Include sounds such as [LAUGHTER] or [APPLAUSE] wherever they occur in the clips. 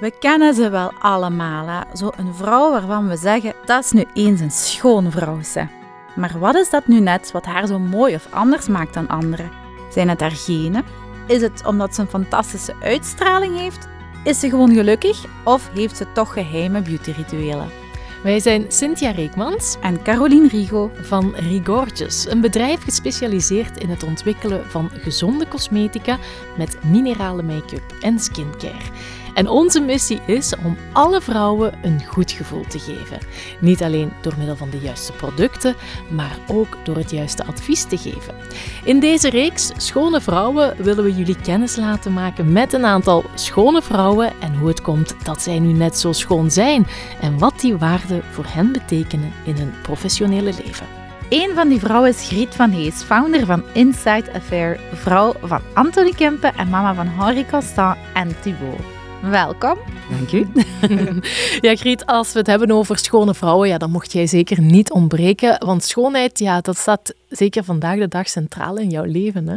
We kennen ze wel allemaal, hè? zo een vrouw waarvan we zeggen dat is nu eens een schoon vrouw. Ze. Maar wat is dat nu net wat haar zo mooi of anders maakt dan anderen? Zijn het haar genen? Is het omdat ze een fantastische uitstraling heeft? Is ze gewoon gelukkig of heeft ze toch geheime beautyrituelen? Wij zijn Cynthia Reekmans en Caroline Rigo van Rigorges, een bedrijf gespecialiseerd in het ontwikkelen van gezonde cosmetica met minerale make-up en skincare. En onze missie is om alle vrouwen een goed gevoel te geven. Niet alleen door middel van de juiste producten, maar ook door het juiste advies te geven. In deze reeks Schone Vrouwen willen we jullie kennis laten maken met een aantal schone vrouwen en hoe het komt dat zij nu net zo schoon zijn en wat die waarden voor hen betekenen in hun professionele leven. Een van die vrouwen is Griet van Hees, founder van Inside Affair, vrouw van Anthony Kempen en mama van Henri Constant en Thibault. Welkom. Dank u. [LAUGHS] ja, Griet, als we het hebben over schone vrouwen, ja, dan mocht jij zeker niet ontbreken. Want schoonheid, ja, dat staat zeker vandaag de dag centraal in jouw leven. Hè?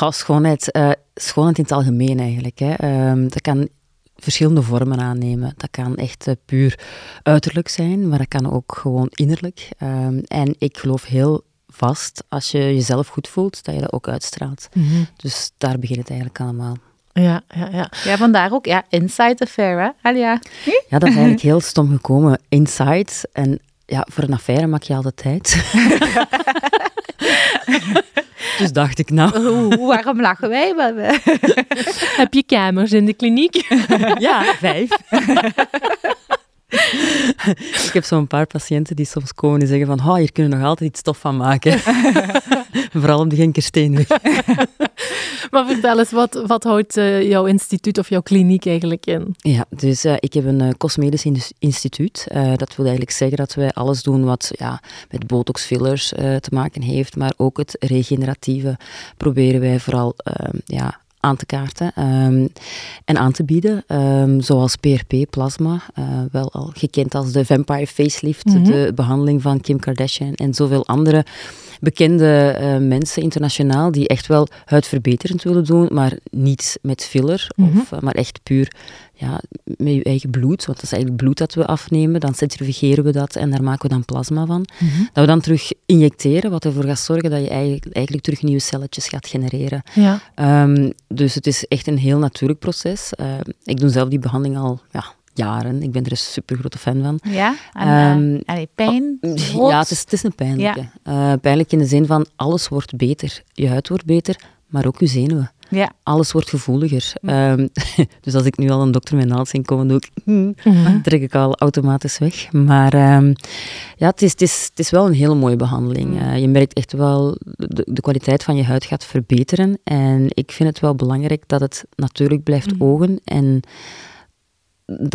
Ja, schoonheid, uh, schoonheid in het algemeen eigenlijk. Hè. Uh, dat kan verschillende vormen aannemen. Dat kan echt uh, puur uiterlijk zijn, maar dat kan ook gewoon innerlijk. Ehm, en ik geloof heel vast, als je jezelf goed voelt, dat je dat ook uitstraalt. Mm -hmm. Dus daar begint het eigenlijk allemaal. Ja, ja, ja. Ja, vandaar ook ja, Inside Affair, hè, Alia? Ja, dat is eigenlijk heel stom gekomen. Inside. En ja, voor een affaire maak je altijd tijd. [LAUGHS] dus dacht ik nou... waarom lachen wij? [LAUGHS] Heb je kamers in de kliniek? [LAUGHS] ja, vijf. ik heb zo'n paar patiënten die soms komen en zeggen van oh, hier kunnen we nog altijd iets stof van maken. Vooral om de Genkersteenweg. [LAUGHS] maar vertel eens, wat, wat houdt uh, jouw instituut of jouw kliniek eigenlijk in? Ja, dus uh, ik heb een uh, cosmetisch instituut. dat wil eigenlijk zeggen dat wij alles doen wat ja, met botox fillers te maken heeft, maar ook het regeneratieve proberen wij vooral ja, aan te kaarten um, en aan te bieden. Um, zoals PRP, plasma, uh, wel al gekend als de vampire facelift, mm -hmm. de behandeling van Kim Kardashian en zoveel andere bekende uh, mensen internationaal die echt wel huidverbeterend willen doen, maar niet met filler, mm -hmm. of, uh, maar echt puur ja, met je eigen bloed, want dat is eigenlijk bloed dat we afnemen, dan centrifugeren we dat en daar maken we dan plasma van. Mm -hmm. Dat we dan terug injecteren, wat ervoor gaat zorgen dat je eigenlijk, eigenlijk terug nieuwe celletjes gaat genereren. Ja. Um, dus het is echt een heel natuurlijk proces. Uh, ik doe zelf die behandeling al ja, jaren. Ik ben er een super grote fan van. Ja, en um, uh, pijn? Oh, ja, het is, het is een pijnlijke. Ja. Uh, pijnlijk in de zin van alles wordt beter. Je huid wordt beter, maar ook je zenuwen. Ja. Alles wordt gevoeliger. Ja. Um, [LAUGHS] dus als ik nu al een dokter met naald zie komen, doe ik, mm, [LAUGHS] mm-hmm. trek ik al automatisch weg. Maar um, ja, het is, het, is, het is wel een hele mooie behandeling. Mm. Uh, je merkt echt wel, de, de, kwaliteit van je huid gaat verbeteren. En ik vind het wel belangrijk dat het natuurlijk blijft mm. ogen en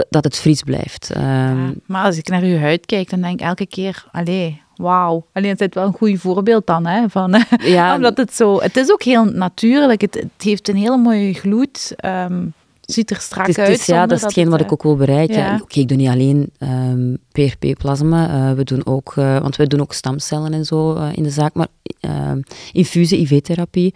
dat het fris blijft. Um, ja, maar als ik naar uw huid kijk, dan denk ik elke keer, allee, wauw. Alleen het is wel een goed voorbeeld dan, hè, van, [LAUGHS] ja, omdat het zo... Het is ook heel natuurlijk, het, het heeft een hele mooie gloed, um, ziet er strak het is, uit. Het is, ja, dat is hetgeen wat ik ook wil bereiken. Ja. Oké, okay, ik doe niet alleen um, PRP-plasma, uh, we doen ook, uh, want wij doen ook stamcellen en zo uh, in de zaak, maar infusie IV-therapie.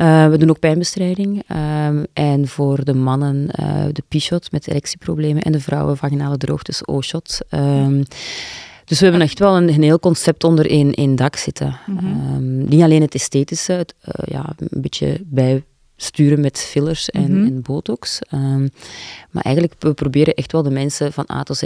Uh, we doen ook pijnbestrijding. Um, en voor de mannen uh, de P-shot met erectieproblemen en de vrouwen vaginale droogtes O-shot. Um, dus we hebben echt wel een, een heel concept onder één, één dak zitten. Mm -hmm. um, niet alleen het esthetische, het, uh, ja, een beetje bijsturen met fillers en, mm -hmm. en botox. maar eigenlijk, we proberen echt wel de mensen van A tot Z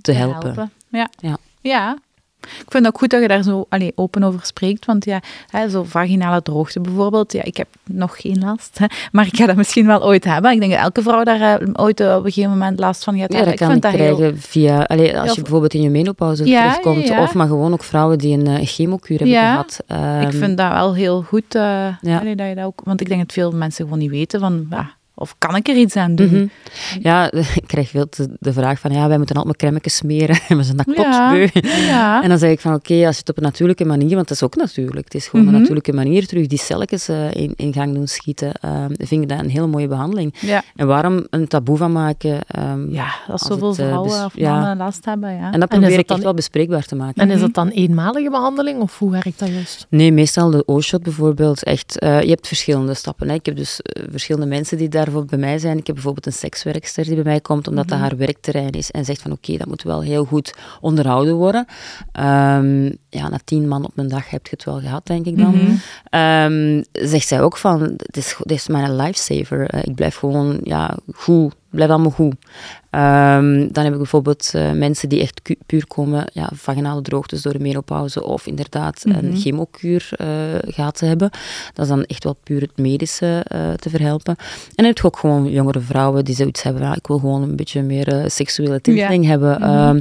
te helpen. helpen. Ja. ja. ja. Ik vind het ook goed dat je daar zo allee, open over spreekt, want ja, hè, zo vaginale droogte bijvoorbeeld, ja, ik heb nog geen last, hè, maar ik ga dat misschien wel ooit hebben. Ik denk dat elke vrouw daar uh, ooit uh, op een gegeven moment last van gaat ja, hebben. dat kan krijgen heel... via, allee, als je bijvoorbeeld in je menopauze ja, terugkomt, ja, of maar gewoon ook vrouwen die een uh, chemokuur hebben gehad. Um, ik vind dat wel heel goed, dat je dat ook, want ik denk dat veel mensen gewoon niet weten van, ja, of kan ik er iets aan doen? Mm -hmm. Ja, [LAUGHS] ik krijg veel de vraag van, ja, wij moeten altijd crèmetjes smeren en [LAUGHS] we zijn dat kotsbeu. Ja, ja. En dan zeg ik van, oké, okay, als je het op een natuurlijke manier, want dat is ook natuurlijk, het is gewoon mm -hmm. een natuurlijke manier, terug die celletjes uh, in, in, gang doen schieten, uh, vind ik dat een hele mooie behandeling. Ja. En waarom een taboe van maken? Um, ja, dat zoveel het, uh, vrouwen of mannen ja. last hebben, ja. En dat probeer en ik dan... echt wel bespreekbaar te maken. En is dat dan eenmalige behandeling, of hoe werkt dat juist? Nee, meestal de O-shot bijvoorbeeld, echt, uh, je hebt verschillende stappen. Hè. Ik heb dus uh, verschillende mensen die daar daarvoor bij mij zijn. Ik heb bijvoorbeeld een sekswerkster die bij mij komt, omdat dat haar werkterrein is. En zegt van oké, dat moet wel heel goed onderhouden worden. Ehm, ja, na tien man op een dag heb je het wel gehad, denk ik dan. Ehm, zegt zij ook van, het is, dit is mijn lifesaver. Eh, ik blijf gewoon ja, goed blijft allemaal goed. Ehm, dan heb ik bijvoorbeeld uh, mensen die echt puur komen, ja, vaginale droogtes door de menopauze of inderdaad een mhm. chemokuur uh, gehad te hebben. Dat is dan echt wel puur het medische uh, te verhelpen. En dan heb je ook gewoon jongere vrouwen die zoiets hebben, ik wil gewoon een beetje meer seksuele tinteling hebben. Mhm. Ehm,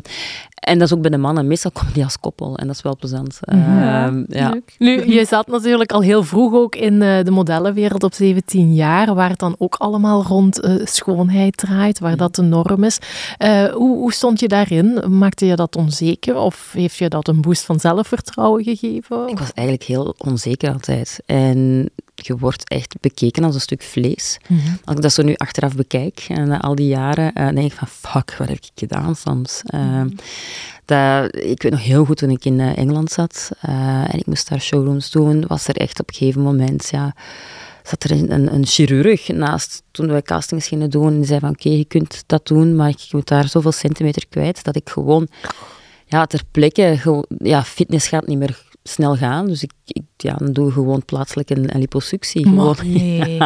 en dat is ook bij de mannen. Meestal komen die als koppel en dat is wel plezant. Uh, ja. Nu, je zat natuurlijk al heel vroeg ook in de modellenwereld op 17 jaar, waar het dan ook allemaal rond schoonheid draait, waar dat de norm is. Uh, hoe, hoe, stond je daarin? Maakte je dat onzeker of heeft je dat een boost van zelfvertrouwen gegeven? Ik was eigenlijk heel onzeker altijd. En je wordt echt bekeken als een stuk vlees. Mm -hmm. Als ik dat zo nu achteraf bekijk, en na al die jaren, uh, denk ik van, fuck, wat heb ik gedaan soms? Uh, dat, ik weet nog heel goed toen ik in Engeland zat en ik moest daar showrooms doen, was er echt op een gegeven moment, ja, zat er een, een, chirurg naast toen wij castings gingen doen. En die zei van, oké, je kunt dat doen, maar ik moet daar zoveel centimeter kwijt, dat ik gewoon ja, ter plekke, ja, fitness gaat niet meer snel gaan. Dus ik, ik ja, dan doe gewoon plaatselijk een, een liposuctie. Gewoon. [LAUGHS] Nee.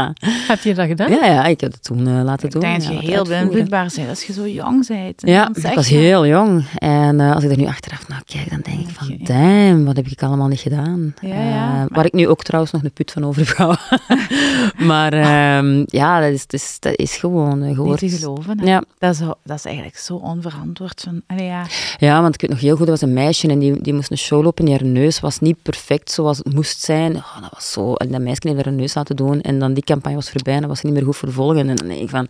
Heb je dat gedaan? Ja, ja ik heb het toen uh, laten doen. Ik denk dat je heel beïnvloedbaar bent als je zo jong bent. Ja, ik was heel jong. En uh, als ik er nu achteraf naar kijk, dan denk ik van, damn, wat heb ik allemaal niet gedaan? Uh, waar ik nu ook trouwens nog een put van overbouw. [LAUGHS] maar um, ja, dat is, dat is, dat is gewoon... Uh, Niet te geloven. Hè? Ja. Dat, is, dat is eigenlijk zo onverantwoord. Van, allee, ja. ja, want ik weet nog heel goed, dat was een meisje en die, die moest een show lopen en haar neus was niet perfect zoals het moest zijn. Oh, dat was zo. En dat meisje heeft haar neus laten doen. En dan die campagne was voorbij en dan was ze niet meer goed vervolgen. En dan denk ik van...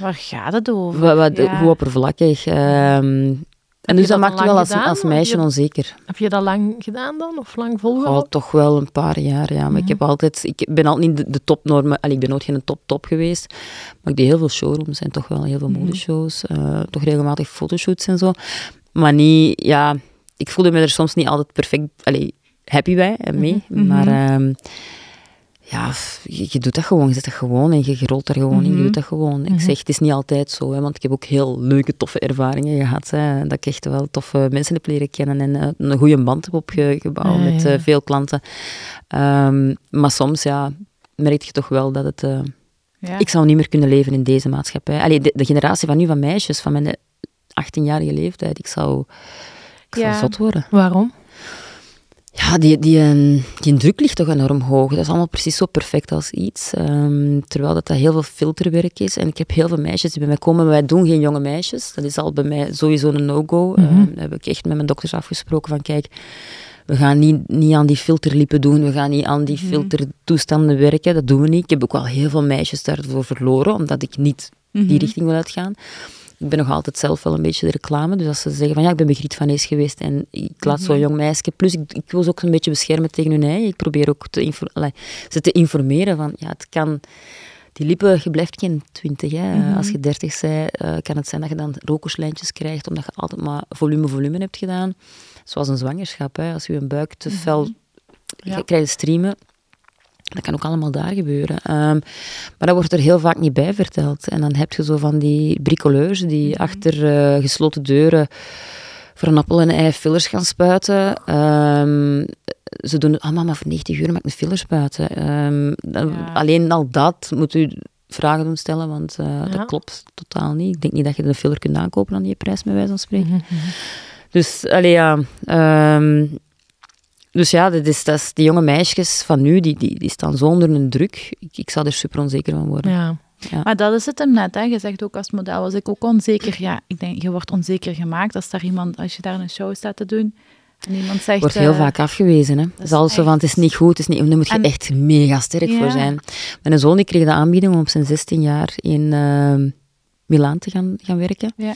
Waar gaat het over? Wat, wat, ja. Hoe oppervlakkig. Um, en dus dat, dat maakt wel als, als meisje heb je, onzeker. Heb je dat lang gedaan dan? Of lang volgehouden? Oh, toch wel een paar jaar, ja. Maar mm -hmm. ik heb altijd... Ik ben altijd niet de, de topnormen... Ik ben nooit geen top-top geweest. Maar ik deed heel veel showrooms en toch wel heel veel mm -hmm. modeshows. Uh, toch regelmatig fotoshoots en zo. Maar niet... Ja, ik voelde me er soms niet altijd perfect... Allee, happy bij en mee. Mm -hmm. Maar um, ja, je, je, doet dat gewoon. Je zet dat gewoon en je, rolt er gewoon mm -hmm. in. Je doet dat gewoon. Ik zeg, het is niet altijd zo, hè, want ik heb ook heel leuke, toffe ervaringen gehad. Hè, dat ik echt wel toffe mensen heb leren kennen en uh, een goede band heb opgebouwd ja, met uh, ja. veel klanten. Um, maar soms, ja, merk je toch wel dat het... Uh, ja. Ik zou niet meer kunnen leven in deze maatschappij. Allee, de, de generatie van nu, van meisjes, van mijn 18-jarige leeftijd, ik zou, ik zou zot worden. Waarom? Ja, die, die, die druk ligt toch enorm hoog. Dat is allemaal precies zo perfect als iets. Um, terwijl dat, dat heel veel filterwerk is. En ik heb heel veel meisjes die bij mij komen. Maar wij doen geen jonge meisjes. Dat is al bij mij sowieso een no-go. Mm -hmm. dat heb ik echt met mijn dokters afgesproken van kijk, we gaan niet, niet aan die filterlippen doen. We gaan niet aan die filtertoestanden werken. Dat doen we niet. Ik heb ook wel heel veel meisjes daarvoor verloren. Omdat ik niet die mm -hmm. richting wil uitgaan ik ben nog altijd zelf wel een beetje de reclame. Dus als ze zeggen van ja, ik ben begriet van Ees geweest en ik laat zo'n jong meisje... Plus, ik, ik wil ze ook een beetje beschermen tegen hun eigen. Ik probeer ook te allee, ze te informeren van ja, het kan... Die lippen, je blijft geen twintig. Hè. Mm -hmm. Als je dertig bent, uh, kan het zijn dat je dan rokerslijntjes krijgt, omdat je altijd maar volume, volume hebt gedaan. Zoals een zwangerschap. Hè. Als je een buik te fel... Mm -hmm. ja. krijgt streamen, dat kan ook allemaal daar gebeuren. Um, maar dat wordt er heel vaak niet bij verteld. En dan heb je zo van die bricoleurs die mm -hmm. achter uh, gesloten deuren voor een appel en een ei fillers gaan spuiten. Um, ze doen het allemaal maar voor 90 uur, mag ik een filler spuiten. Um, ja. Alleen al dat moet u vragen doen stellen, want uh, ja. dat klopt totaal niet. Ik denk niet dat je een filler kunt aankopen aan die prijs, met wijze van spreken. Mm -hmm. Dus, allee, ja... Dus ja, dat is, dat is, die jonge meisjes van nu, die, die, die staan zo onder een druk. Ik, ik zou er super onzeker van worden. Ja. Ja. Maar dat is het hem net. Hè. Je zegt ook als model was ik ook onzeker. Ja, ik denk, je wordt onzeker gemaakt als, daar iemand, als je daar een show staat te doen. En iemand zegt... Wordt heel uh, vaak afgewezen. Hè. Dat is alles zo van, het is niet goed, het is niet, daar moet je en, echt mega sterk ja. voor zijn. Mijn zoon die kreeg de aanbieding om op zijn 16 jaar in uh, Milaan te gaan, gaan werken. Ja.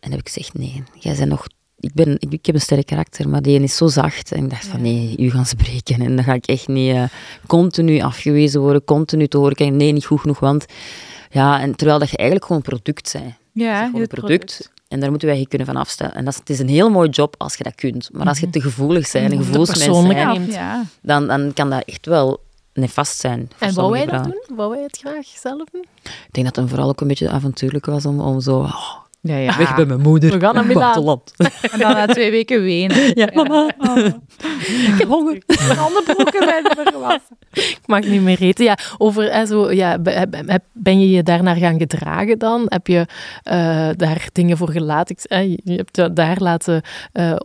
En heb ik gezegd, nee, jij bent nog ik, ben, ik, ik, heb een sterk karakter, maar die is zo zacht. En ik dacht van, nee, u gaan spreken. En dan ga ik echt niet uh, continu afgewezen worden, continu te horen krijgen, nee, niet goed genoeg, want... Ja, en terwijl dat je eigenlijk gewoon een product bent. Ja, gewoon een product, product. En daar moeten wij je kunnen van afstellen. En dat is, het is een heel mooi job als je dat kunt. Maar als je te gevoelig bent, een gevoelsmens bent, ja. dan, dan kan dat echt wel nefast zijn. En wou hij dat doen? Wou hij het graag zelf doen? Ik denk dat het vooral ook een beetje avontuurlijk was om, om zo... oh, Ja, ja. weg bij mijn moeder. We gaan naar Milaan. Buitenland. [LAUGHS] En dan na twee weken wenen. [LAUGHS] Ja, mama. [LAUGHS] Ik heb honger. Mijn onderbroeken zijn verwassen. Ik mag niet meer eten. Ja, over, hè, zo, ja, ben je je daarnaar gaan gedragen dan? Heb je eh, daar dingen voor gelaten? Je hebt je daar laten eh, eh,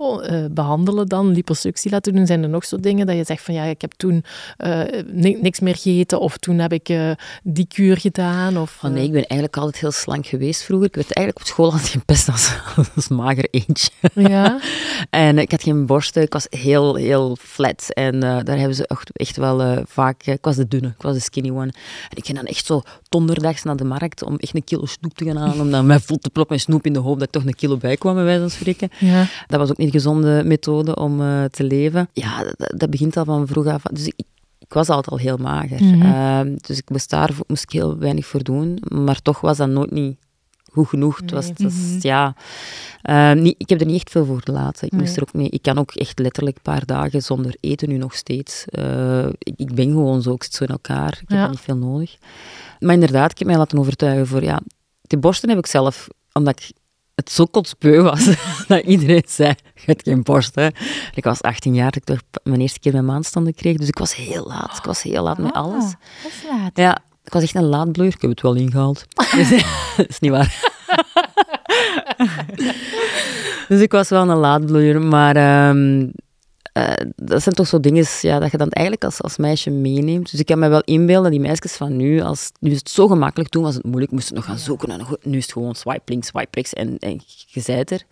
behandelen dan, liposuctie laten doen. Zijn er nog zo dingen dat je zegt van ja, ik heb toen eh, ni- niks meer gegeten of toen heb ik eh, die kuur gedaan? Of, Oh nee, ik ben eigenlijk altijd heel slank geweest vroeger. Ik werd eigenlijk op school altijd gepest als, als mager eentje. ja? [LAUGHS] En ik had geen borsten, ik was heel, heel flat. En eh, daar hebben ze echt, echt wel eh, vaak... eh, ik was de dunne, ik was de skinny one. En ik ging dan echt zo donderdags naar de markt om echt een kilo snoep te gaan halen. Om dan mij vol te proppen met snoep in de hoop dat ik toch een kilo bij kwam, bij wijze van spreken. ja. Dat was ook niet een gezonde methode om te leven. Ja, dat, dat begint al van vroeg af. Dus ik, ik was altijd al heel mager. Mhm. Ehm, dus ik moest daar moest ik heel weinig voor doen. Maar toch was dat nooit niet goed genoeg. Het was, Nee. het was- Mhm. ja, niet, ik heb er niet echt veel voor gelaten. Ik, moest er ook mee, ik kan ook echt letterlijk een paar dagen zonder eten nu nog steeds. Eh, ik, ik ben gewoon zo, ik zit zo in elkaar. Ik heb Ja. niet veel nodig. Maar inderdaad, ik heb mij laten overtuigen voor... Ja, die borsten heb ik zelf, omdat ik het zo kotsbeu was, [LAUGHS] dat iedereen zei, je hebt geen borsten. Ik was 18 jaar, dat ik toch mijn eerste keer mijn maandstanden kreeg. Dus ik was heel laat. Ik was heel laat met Ah, alles. Dat is laat. Ja, ik was echt een laadbloeier. Ik heb het wel ingehaald. [LAUGHS] Dus, [LAUGHS] dat is niet waar. [LAUGHS] dus ik was wel een laadbloeier. Maar ehm, eh, dat zijn toch zo dingen ja, dat je dan eigenlijk als, als meisje meeneemt. Dus ik kan me wel inbeelden, die meisjes van nu, als, nu is het zo gemakkelijk, toen was het moeilijk, moest het nog gaan zoeken. En nu is het gewoon swipe links, swipe rechts en, en je zijt er.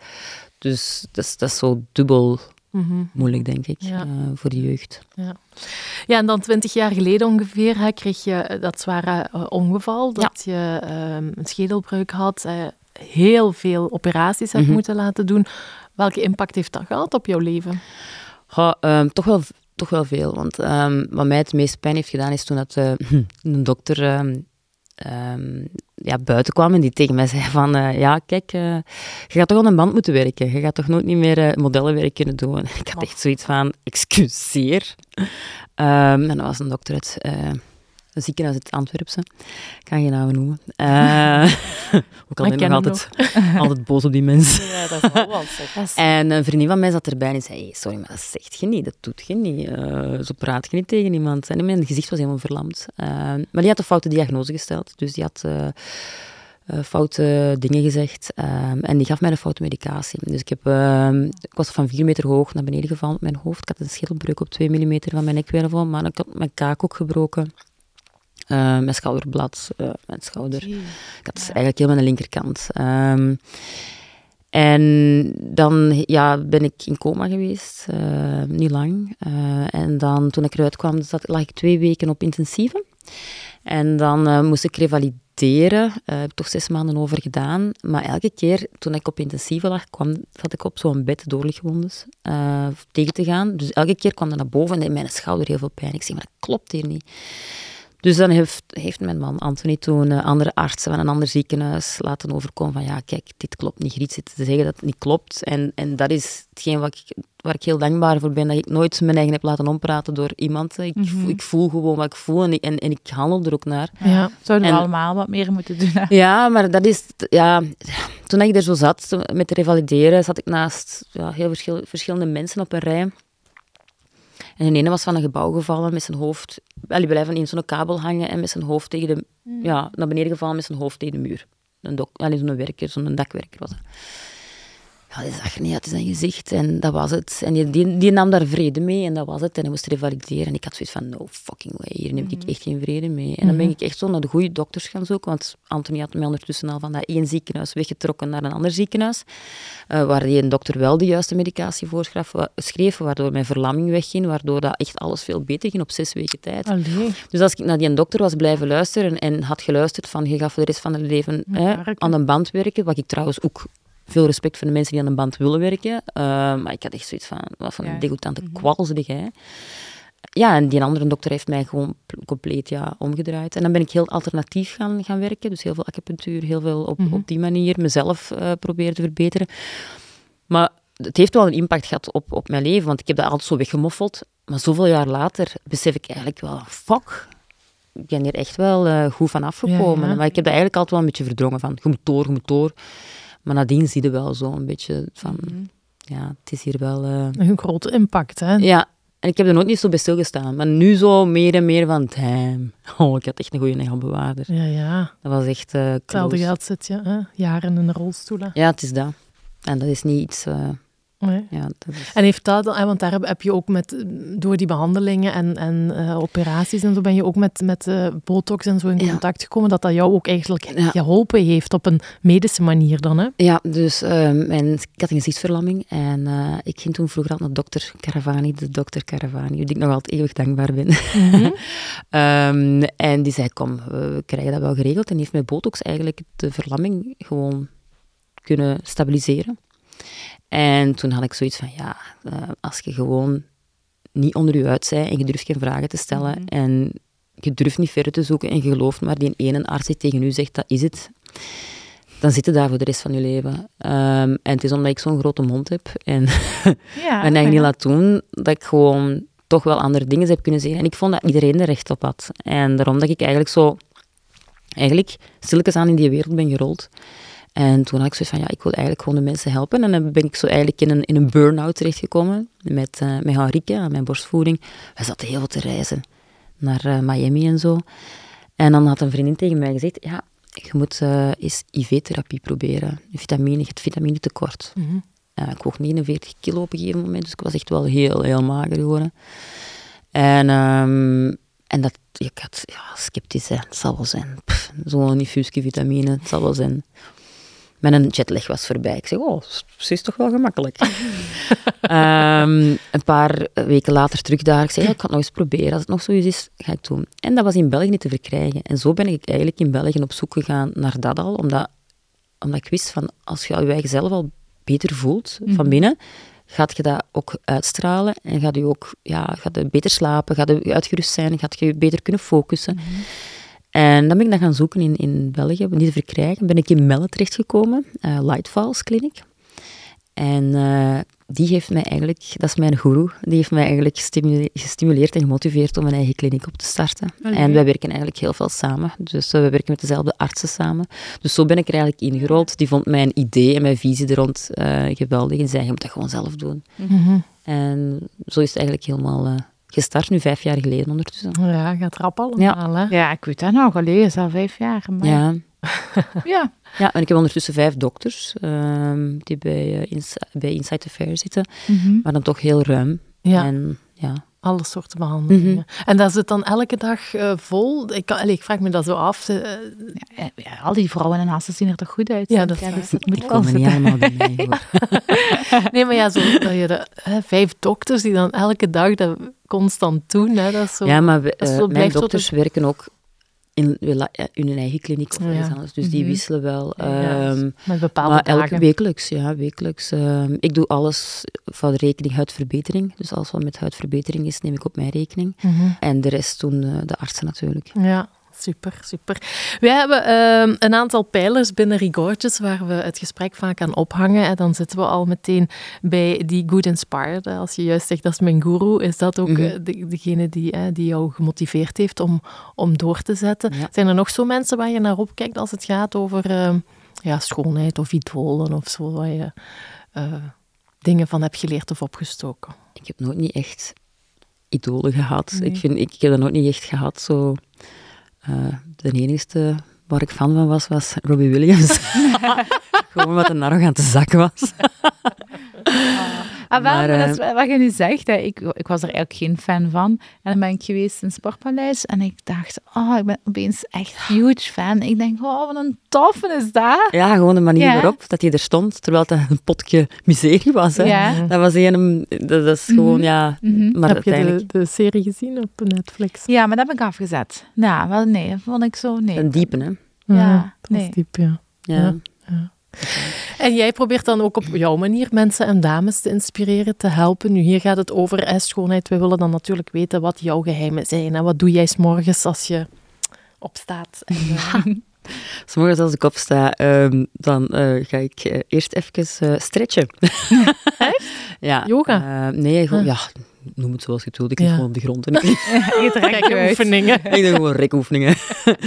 Dus dat is, dat is zo dubbel Mhm. moeilijk, denk ik, Ja. eh, voor de jeugd. Ja, en dan twintig jaar geleden ongeveer hè, kreeg je eh, dat zware eh, ongeval, dat je ehm, een schedelbreuk had, eh, heel veel operaties hebt Mhm. moeten laten doen. Welke impact heeft dat gehad op jouw leven? Goh, ehm, toch, wel, toch wel veel. Want ehm, wat mij het meest pijn heeft gedaan, is toen dat, [CLEARS THROAT] een dokter ehm, ja, buiten kwam en die tegen mij zei van... eh, ja, kijk, eh, je gaat toch aan een band moeten werken. Je gaat toch nooit niet meer eh, modellenwerk kunnen doen. En ik had echt zoiets van, excuseer. Ehm, en dat was een dokter uit... een ziekenhuis uit Antwerpse. Ik kan geen namen noemen. Eh, [LAUGHS] ook al ben ik nog altijd, [LAUGHS] altijd boos op die mensen. Ja, dat is wel zeg. [LAUGHS] En een vriendin van mij zat erbij en zei, hey, sorry, maar dat zegt je niet, dat doet je niet. Eh, zo praat je niet tegen iemand. En mijn gezicht was helemaal verlamd. Eh, maar die had een foute diagnose gesteld, dus die had eh, eh, foute dingen gezegd. en die gaf mij een foute medicatie. Dus ik, heb, eh, ik was van vier meter hoog naar beneden gevallen op mijn hoofd. Ik had een schedelbreuk op twee millimeter van mijn nekwervel, maar ik had mijn kaak ook gebroken. Eh, mijn schouderblad, eh, mijn schouder. Ik had eigenlijk heel mijn linkerkant. Ehm, en dan ja, ben ik in coma geweest, eh, niet lang. En dan toen ik eruit kwam, zat, lag ik twee weken op intensieve. En dan moest ik revalideren. Daar heb ik toch zes maanden over gedaan. Maar elke keer toen ik op intensieve lag, kwam, zat ik op zo'n bed doorlichtwondes tegen te gaan. Dus elke keer kwam dat naar boven en deed mijn schouder heel veel pijn. Ik zeg, maar dat klopt hier niet. Dus dan heeft, heeft mijn man Anthony toen eh, andere artsen van een ander ziekenhuis laten overkomen van ja, kijk, dit klopt niet. Griet zit te zeggen dat het niet klopt. En, en dat is hetgeen wat ik, waar ik heel dankbaar voor ben, dat ik nooit mijn eigen heb laten ompraten door iemand. Ik, voel, ik voel gewoon wat ik voel en ik, en, en ik handel er ook naar. Ja. Zouden we allemaal wat meer moeten doen. Hè? Ja, maar dat is... Ja, toen ik er zo zat, met te revalideren, zat ik naast ja, heel verschil, verschillende mensen op een rij. En de ene was van een gebouw gevallen met zijn hoofd... Die blijven in zo'n kabel hangen en met zijn hoofd tegen de... Ja, naar beneden gevallen met zijn hoofd tegen de muur. Een dok, allee, zo'n werker, zo'n dakwerker was dat. Ja, die zag er niet uit zijn gezicht en dat was het. En die, die, die nam daar vrede mee en dat was het. En hij moest revalideren. En ik had zoiets van, no fucking way, hier neem ik echt geen vrede mee. En dan ben ik echt zo naar de goede dokters gaan zoeken, want Anthony had mij ondertussen al van dat één ziekenhuis weggetrokken naar een ander ziekenhuis, eh, waar die een dokter wel de juiste medicatie voorschreef, wa- schreef, waardoor mijn verlamming wegging, waardoor dat echt alles veel beter ging op zes weken tijd. Allee. Dus als ik naar die dokter was blijven luisteren en had geluisterd van je gaat voor de rest van het leven hè, aan een band werken, wat ik trouwens ook veel respect voor de mensen die aan een band willen werken, eh, maar ik had echt zoiets van, wat voor een Ja. degoutante jij. Ja, en die andere dokter heeft mij gewoon pl- compleet ja, omgedraaid. En dan ben ik heel alternatief gaan, gaan werken, dus heel veel acupunctuur, heel veel op, op die manier mezelf eh, proberen te verbeteren. Maar het heeft wel een impact gehad op, op mijn leven, want ik heb dat altijd zo weggemoffeld. Maar zoveel jaar later besef ik eigenlijk wel, fuck, ik ben hier echt wel uh, goed van afgekomen. Ja, ja. Maar ik heb dat eigenlijk altijd wel een beetje verdrongen van, je moet door, je moet door. Maar nadien zie je wel zo een beetje van, Mhm. ja, het is hier wel... eh, Een grote impact, hè? ja, en ik heb er nooit niet zo bij stilgestaan. Maar nu zo meer en meer van, damn, [LAUGHS] oh, ik had echt een goede engelbewaarder. Ja, ja. Dat was echt uh, Hetzelfde geld zit je, hè? jaren in een rolstoel. hè. Ja, het is dat. En dat is niet iets... eh, Nee. ja, dat is... En heeft dat, want daar heb, je ook met, door die behandelingen en, en eh, operaties en zo, ben je ook met, met eh, botox en zo in Ja. contact gekomen, dat dat jou ook eigenlijk Ja. geholpen heeft op een medische manier dan, hè? Ja, dus ehm, ik had een gezichtsverlamming en eh, ik ging toen vroeger al naar dokter Caravani, de dokter Caravani, die ik nog altijd eeuwig dankbaar ben. [LAUGHS] Ehm, en die zei, kom, we krijgen dat wel geregeld. En heeft met botox eigenlijk de verlamming gewoon kunnen stabiliseren. En toen had ik zoiets van, ja, eh, als je gewoon niet onder je uit bent en je durft geen vragen te stellen Mhm. en je durft niet verder te zoeken en je gelooft maar die ene arts die tegen u zegt, dat is het, dan zit je daar voor de rest van je leven. Ehm, en het is omdat ik zo'n grote mond heb en [LAUGHS] Ja, en eigenlijk niet laat doen, dat ik gewoon toch wel andere dingen heb kunnen zeggen. En ik vond dat iedereen er recht op had. En daarom dat ik eigenlijk zo, eigenlijk stilletjes aan in die wereld ben gerold. En toen had ik zoiets van, ja, ik wil eigenlijk gewoon de mensen helpen. En dan ben ik zo eigenlijk in een, in een burn-out terechtgekomen met, eh met Henrike aan mijn borstvoeding. We zaten heel veel te reizen naar eh, Miami en zo. En dan had een vriendin tegen mij gezegd, ja, je moet eh, eens IV-therapie proberen. Vitamine, je hebt vitamine tekort. Mhm. Ja, ik woog 49 kilo op een gegeven moment, dus ik was echt wel heel, heel mager geworden. En, ehm, en dat, ik had ja, sceptisch, hè. het zal wel zijn. Zo'n infuusje vitamine, het zal wel zijn. Mijn jetlag was voorbij. Ik zeg, oh, ze is toch wel gemakkelijk. [LAUGHS] Ehm, een paar weken later terug daar. Ik zei, ja, ik ga het nog eens proberen. Als het nog zoiets is, ga ik doen. En dat was in België niet te verkrijgen. En zo ben ik eigenlijk in België op zoek gegaan naar dat al, omdat, omdat ik wist van, als je je eigen zelf al beter voelt van binnen, gaat je dat ook uitstralen en gaat je ook ja, gaat je beter slapen, gaat je uitgerust zijn, gaat je beter kunnen focussen. En dan ben ik dat gaan zoeken in, in België, om die te verkrijgen. Ben ik in Melle terechtgekomen, eh Lightfalls Clinic. En eh, die heeft mij eigenlijk, dat is mijn guru, die heeft mij eigenlijk gestimule- gestimuleerd en gemotiveerd om een eigen kliniek op te starten. En wij werken eigenlijk heel veel samen. Dus eh, we werken met dezelfde artsen samen. Dus zo ben ik er eigenlijk ingerold. Die vond mijn idee en mijn visie er rond geweldig en zei, je moet dat gewoon zelf doen. Mhm. En zo is het eigenlijk helemaal gestart, nu vijf jaar geleden ondertussen. Ja, gaat rap allemaal, hè? Ja, ik weet dat nog, geleden is al vijf jaar. Maar... Ja. [LAUGHS] ja. ja, en ik heb ondertussen vijf dokters ehm, die bij, eh, Ins- bij Insight Affair zitten, Mhm. maar dan toch heel ruim. Ja, En ja, alle soorten behandelingen. Mhm. En dat zit dan elke dag eh, vol? Ik, kan- allee, ik vraag me dat zo af. Ja, ja, al die vrouwen en hassen zien er toch goed uit? Ja, dat is waar. dus dat moet wel niet zitten. allemaal bij mij. [LAUGHS] nee, maar ja, zo, dat je de, hè, vijf dokters die dan elke dag dat constant doen, hè, dat is zo... Ja, maar we- is eh, zo- mijn dokters werken ook in, ja, in hun eigen kliniek of Ja. anders. Dus die Mhm. wisselen wel. Ja, ehm, met bepaalde maar elke wekelijks, ja, wekelijks. Ehm, ik doe alles van de rekening huidverbetering. Dus alles wat met huidverbetering is, neem ik op mijn rekening. Mhm. En de rest doen eh, de artsen natuurlijk. Ja, super, super. Wij hebben ehm, een aantal pijlers binnen Rigorges waar we het gesprek vaak aan ophangen. En dan zitten we al meteen bij die Good Inspired. Als je juist zegt, dat is mijn guru, is dat ook Mhm. eh, de, degene die, die jou gemotiveerd heeft om, om door te zetten. Ja. Zijn er nog zo mensen waar je naar opkijkt als het gaat over ehm, ja, schoonheid of idolen of zo, waar je eh, dingen van hebt geleerd of opgestoken? Ik heb nooit niet echt idolen gehad. Nee. Ik, vind, ik, ik heb dat nooit niet echt gehad. Zo, de enige waar ik fan van was, was Robbie Williams. [LAUGHS] [LAUGHS] Gewoon wat een arrogante zak was. Ah, wel, Maar, maar dat eh, is wel wat je nu zegt. Hè. Ik, ik was er eigenlijk geen fan van. En dan ben ik geweest in het Sportpaleis en ik dacht, oh, ik ben opeens echt huge fan. Ik denk, oh, wat een toffe is dat. Ja, gewoon de manier Ja. waarop dat hij er stond, terwijl het een potje miserie was. Hè. Ja. Dat was een, dat, dat is gewoon, Mhm. ja... Mhm. Maar Heb je uiteindelijk de, de serie gezien op Netflix? Ja, maar dat heb ik afgezet. Ja, wel nee, dat vond ik zo, nee. een diepe, hè. Ja, dat was nee. diep, ja. Ja. En jij probeert dan ook op jouw manier mensen en dames te inspireren, te helpen. Nu, hier gaat het over hè, schoonheid. We willen dan natuurlijk weten wat jouw geheimen zijn. En wat doe jij s'morgens als je opstaat? En, [LAUGHS] eh, [LAUGHS] S morgens als ik opsta, ehm, dan eh, ga ik eh, eerst even eh, stretchen. [LAUGHS] Echt? Ja. Yoga? Eh, nee, gewoon, Huh. ja, noem het zoals je het wilt. Ik lig Ja. gewoon op de grond. En [LAUGHS] ik, uit. oefeningen. [LAUGHS] ik doe gewoon rekoefeningen. [LAUGHS]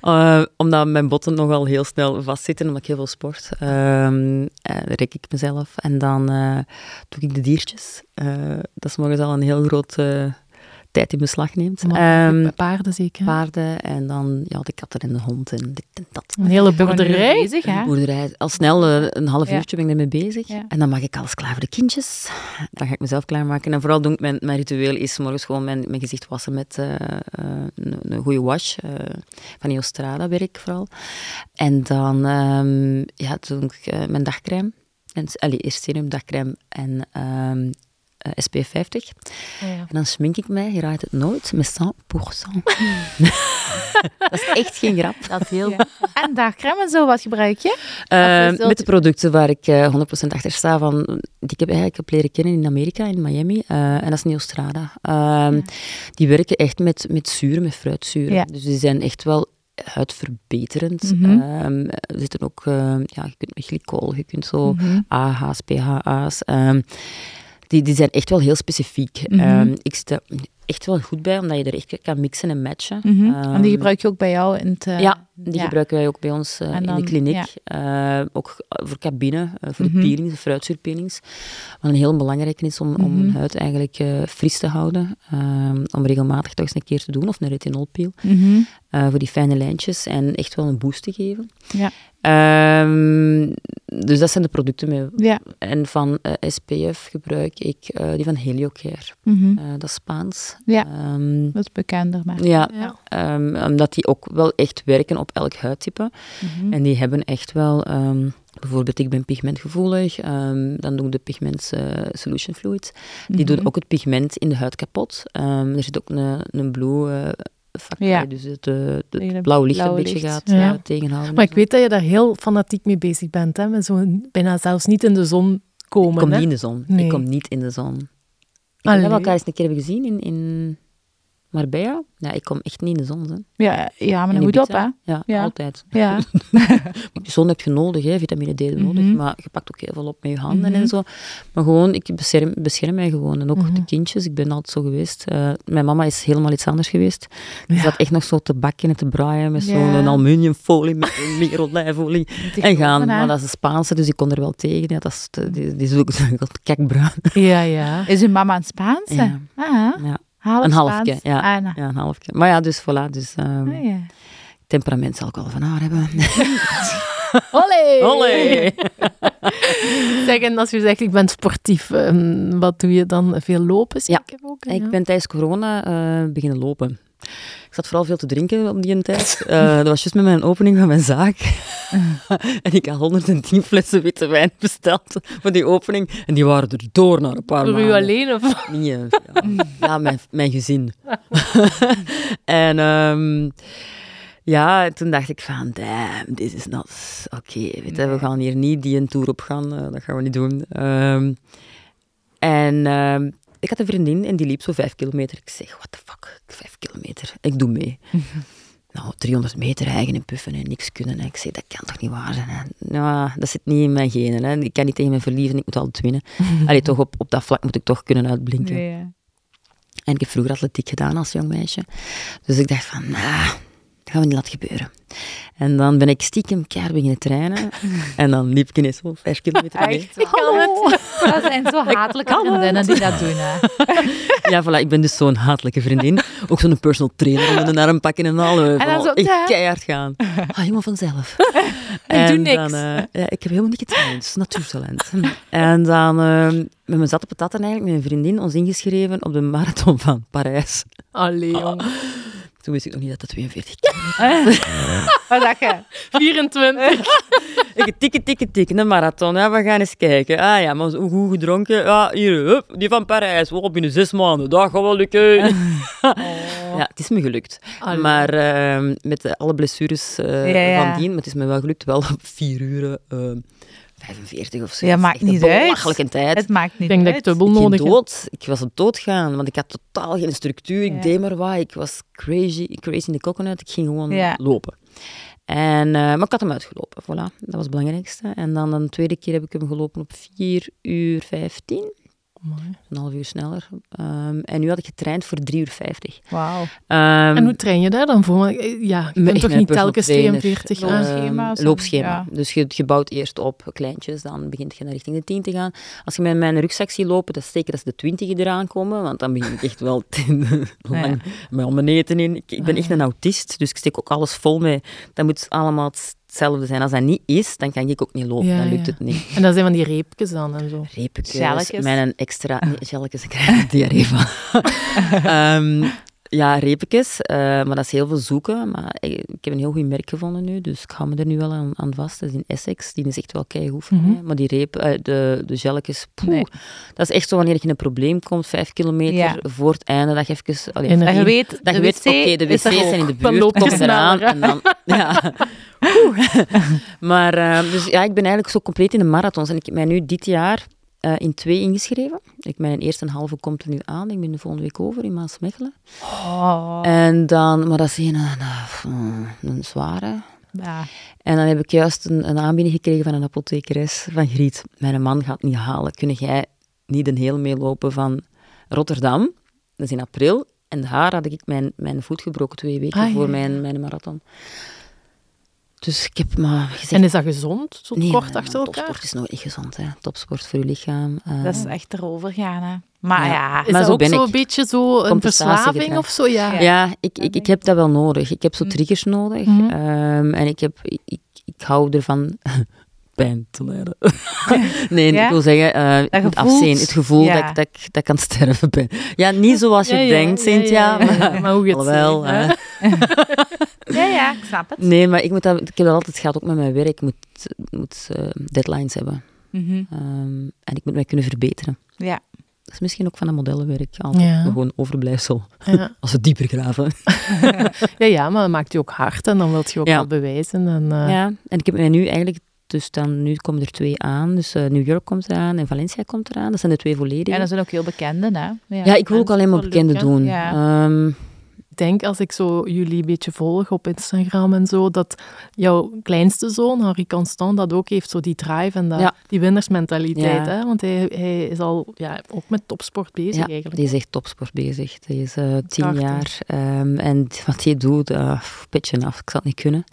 Eh, omdat mijn botten nogal heel snel vastzitten, omdat ik heel veel sport. Ehm eh, rek ik mezelf. En dan eh, doe ik de diertjes. Eh, dat is morgens al een heel grote tijd in beslag neemt. Um, paarden zeker? Paarden en dan ja, de katten en de hond en dit en dat. Een hele boerderij? Bezig, hè? Een boerderij. Al snel eh, een half uurtje ben ik ermee bezig. En dan maak ik alles klaar voor de kindjes. Dan ga ik mezelf klaarmaken. En vooral doe ik mijn, ritueel is morgens gewoon mijn, mijn gezicht wassen met eh, eh, een, goede wash. Van Eostrada werk vooral. En dan ehm, ja, doe ik mijn dagcrème. En, allee, eerst serum, dagcrème en ehm, eh, SP50. Ah, en dan smink ik mij, je raadt het nooit, met 100%. [LAUGHS] dat is echt geen grap. Dat heel... En daagcreme en zo, wat gebruik je? Eh, met de producten waar ik eh, uh, 100% achter sta, van, die ik heb eigenlijk heb leren kennen in Amerika, in Miami. En dat is Neostrada. Ehm, ja. Die werken echt met, met zuur, met fruitzuur. Dus die zijn echt wel huidverbeterend. Mm ehm, er zitten ook, ja, je kunt met glycol, je kunt zo mm -hmm. AH's, PHA's. Ehm, die, die zijn echt wel heel specifiek. Mhm. Ehm, ik sta er echt wel goed bij, omdat je er echt kan mixen en matchen. Mhm. en die Ehm, gebruik je ook bij jou in het... eh, ja, die ja. gebruiken wij ook bij ons eh, in de kliniek. ja. Eh, ook voor cabine, eh, voor Mhm. de peelings, de fruitzuurpeelings. Wat een heel belangrijk is om, om Mhm. huid eigenlijk eh, fris te houden. Ehm, om regelmatig toch eens een keer te doen, of een retinolpeel. Mhm. eh, voor die fijne lijntjes en echt wel een boost te geven. Ja. Ehm, dus dat zijn de producten. Mee. Ja. En van eh, SPF gebruik ik eh, die van Heliocare. Mhm. Eh, dat is Spaans. Ja. Ehm, Dat is bekender, maar... ja, Ja. ehm, omdat die ook wel echt werken op elk huidtype. Mhm. En die hebben echt wel, ehm, bijvoorbeeld ik ben pigmentgevoelig, dan doen de pigment solution fluid. Die Mhm. doen ook het pigment in de huid kapot. Er zit ook een, een blue Ja. dus het, eh, het blauwe licht blauwe een beetje licht. gaat Ja. eh, tegenhouden. Maar ik weet dat je daar heel fanatiek mee bezig bent. Hè? Met zo'n bijna zelfs niet in de zon komen. ik kom hè? niet in de zon. Nee. Ik kom niet in de zon. Ik Allee. elkaar eens een keer hebben gezien in, in Marbella. Ja, ik kom echt niet in de zon. Hè. Ja, ja, maar een hoed op, hè? Ja, Ja. altijd. Ja. [LAUGHS] [LAUGHS] De zon heb je nodig, hè, vitamine D nodig, Mhm. maar je pakt ook heel veel op met je handen Mhm. en zo. Maar gewoon, ik bescherm, bescherm mij gewoon. En ook Mhm. de kindjes, ik ben altijd zo geweest. Eh, mijn mama is helemaal iets anders geweest. Ja. zat echt nog zo te bakken en te braaien met Ja. zo'n aluminiumfolie, met een [LAUGHS] meer olijfolie. En gaan, maar dat is een Spaanse, dus ik kon er wel tegen. Ja, dat is, de- die, die is ook kakbruin. Ja, ja. Is uw mama een Spaanse? Ja. Ah, Ja, half Een halfje, Spaans. ja. Ah, nou. ja, een halfje. Maar ja, dus voilà. Dus, ehm, Ah, ja. temperament zal ik wel van haar hebben. [LAUGHS] Olé! Olé! [LAUGHS] Zeg, en als je zegt, ik ben sportief, ehm, wat doe je dan? Veel lopen Ja. zeker ook? hè? Ik ben tijdens corona eh, beginnen lopen. Ik zat vooral veel te drinken op die tijd. Eh, dat was juist met mijn opening van mijn zaak. [LAUGHS] en ik had 110 flessen witte wijn besteld voor die opening. En die waren er door na een paar Voor maanden. u alleen? Of? Nee, eh, ja, ja, mijn, mijn gezin. [LAUGHS] en ehm, ja, toen dacht ik van, damn, this is not... Oké, we gaan hier niet die een tour op gaan. eh, dat gaan we niet doen. Ehm, en ehm, ik had een vriendin en die liep zo vijf kilometer. Ik zeg, what the fuck, vijf kilometer? Ik doe mee. [LAUGHS] Nou, 300 meter eigen en puffen en niks kunnen. hè. Ik zeg, dat kan toch niet waar zijn? Hè? Nou, dat zit niet in mijn genen. Hè? Ik kan niet tegen mijn verliezen, ik moet altijd winnen. [LAUGHS] Allee, toch op, op dat vlak moet ik toch kunnen uitblinken. Nee, ja. En ik heb vroeger atletiek gedaan als jong meisje. Dus ik dacht van, nah, dat gaan we niet laten gebeuren. En dan ben ik stiekem keihard beginnen trainen. [LAUGHS] en dan liep ik ineens zo vijf kilometer mee. Echt? Ik kan het. [LAUGHS] Dat zijn zo hatelijke vriendinnen die dat doen. Hè. [LAUGHS] Ja, voilà, ik ben dus zo'n hatelijke vriendin. Ook zo'n personal trainer onder de arm pakken en al. En dan zo, ja. keihard gaan. Ah, helemaal vanzelf. Ik doe niks. Dan, eh, ja, ik heb helemaal niet getraind, het is natuurtalent. en dan eh, met mijn zatte patatten eigenlijk, met een vriendin, ons ingeschreven op de marathon van Parijs. Allee, jong. Toen wist ik nog niet dat dat 42 [LAUGHS] kilometer [LAUGHS] Wat dacht je? 24. Ik tikken, tikken, tikken, een marathon. Ja, we gaan eens kijken. Ah ja, maar zo goed gedronken. Ja, hier, hup, die van Parijs. Oh, binnen zes maanden. Dat gaat wel lukken. [LAUGHS] Ja, het is me gelukt. Allee. Maar ehm, met eh, alle blessures eh, Ja, ja. van dien, maar het is me wel gelukt, wel op vier uur ehm 45 of zo. Ja, maakt een niet uit. belachelijke tijd. Het maakt niet Ik denk dat ik uit. dubbel Ik ging nodig heb. dood. Ik was op doodgaan, want ik had totaal geen structuur. Ik deed maar wat. Ik was crazy, crazy in de coconut. Ik ging gewoon Ja. lopen. En, eh, maar ik had hem uitgelopen, voilà. Dat was het belangrijkste. En dan een tweede keer heb ik hem gelopen op 4 uur 15. Mooi. Een half uur sneller. Ehm, en nu had ik getraind voor 3 uur 50. Wauw. Ehm, En hoe train je daar dan voor? Eh, Ja, je met- kunt toch niet telkens trainer. 42 Loop- aan? Ehm, Loopschema's en- loopschema. ja. Dus je, je bouwt eerst op kleintjes, dan begint je naar richting de 10 te gaan. Als je met mijn rugzak ziet lopen, dat is zeker als de 20 eraan komen, want dan begin ik echt wel te- [LAUGHS] lang met al mijn eten in. Ik, ik ben Ah, echt ja. een autist, dus ik steek ook alles vol mee. Dat moet allemaal hetzelfde zijn. Als dat niet is, dan kan ik ook niet lopen. Ja, dan lukt ja. het niet. En dat zijn van die reepjes dan en zo. Reepjes, Gelletjes. met een extra... Nee, gelletjes, ik krijg diarree van. [LAUGHS] Ehm, ja, reepjes, eh, maar dat is heel veel zoeken. Maar ik, ik heb een heel goed merk gevonden nu, dus ik hou me er nu wel aan, aan vast. Dat is in Essex, die is echt wel keigoed voor Mhm. mij. Maar die reep, eh, de, de gelletjes, poeh, Nee. dat is echt zo wanneer je in een probleem komt, vijf kilometer Ja. voor het einde, dat je even... allee, En Dat je weet, dat de je weet, oké, de wc's zijn in de buurt, kom eraan. En dan, [LAUGHS] ja. [LAUGHS] Maar eh, dus ja, ik ben eigenlijk zo compleet in de marathons. En ik heb mij nu dit jaar eh, in twee ingeschreven. Ik, mijn eerste en halve komt er nu aan. Ik ben de volgende week over in Maasmechelen. Oh, En dan, maar dat is een, een, een zware. ja. En dan heb ik juist een, een aanbieding gekregen van een apothekeres van Griet. Mijn man gaat niet halen. Kun jij niet een heel meelopen van Rotterdam? Dat is in april. En daar had ik mijn, mijn voet gebroken twee weken Ah, ja, voor mijn, mijn marathon. Dus ik heb maar gezegd... En is dat gezond, zo nee, kort maar achter elkaar? Topsport is nooit niet gezond. Hè. Topsport voor je lichaam. eh, Dat is echt erover gaan, hè. Maar Ja. ja, Is Maar dat zo ook ben zo ik. een beetje zo een verslaving of zo? Ja. Ja. Ik, ik, ik heb dat wel nodig. Ik heb zo Mm. triggers nodig. Mhm. Ehm, en ik, heb, ik, ik, hou ervan [LAUGHS] pijn te lijden. [LAUGHS] nee, Ja? ik wil zeggen, eh voelt- afzien. Het gevoel ja. dat, ik, dat, ik, dat ik aan het sterven ben. Ja, niet zoals je Ja, denkt, ja, Cynthia. ja, ja, ja. Maar, Maar hoe je het eh, [LAUGHS] ja, ja, ik snap het. nee, maar ik, moet dat, ik heb dat altijd gehad, ook met mijn werk. Ik moet, moet eh, deadlines hebben. Mhm. Ehm, en ik moet mij kunnen verbeteren. Ja. Dat is misschien ook van dat modellenwerk. Altijd Ja. gewoon overblijfsel. Ja. [LAUGHS] Als we dieper graven. [LAUGHS] ja, ja, maar dat maakt je ook hard en dan wil je ook Ja. wel bewijzen. En, eh, Ja, en ik heb mij nu eigenlijk... Dus dan, nu komen er twee aan. Dus eh, New York komt eraan en Valencia komt eraan. Dat zijn de twee volledige. En dat zijn ook heel bekende, hè. ja, ik wil ook alleen maar bekende doen. Ja. Denk, als ik zo jullie een beetje volg op Instagram en zo, dat jouw kleinste zoon, Harry Constant, dat ook heeft, zo die drive en dat, Ja. die winnersmentaliteit. Ja. Hè? Want hij, hij is al ja, ook met topsport bezig ja, eigenlijk. die is echt topsport bezig. Die is eh, tien jaar. Ehm, en wat hij doet, uh, petje af, ik zal het niet kunnen.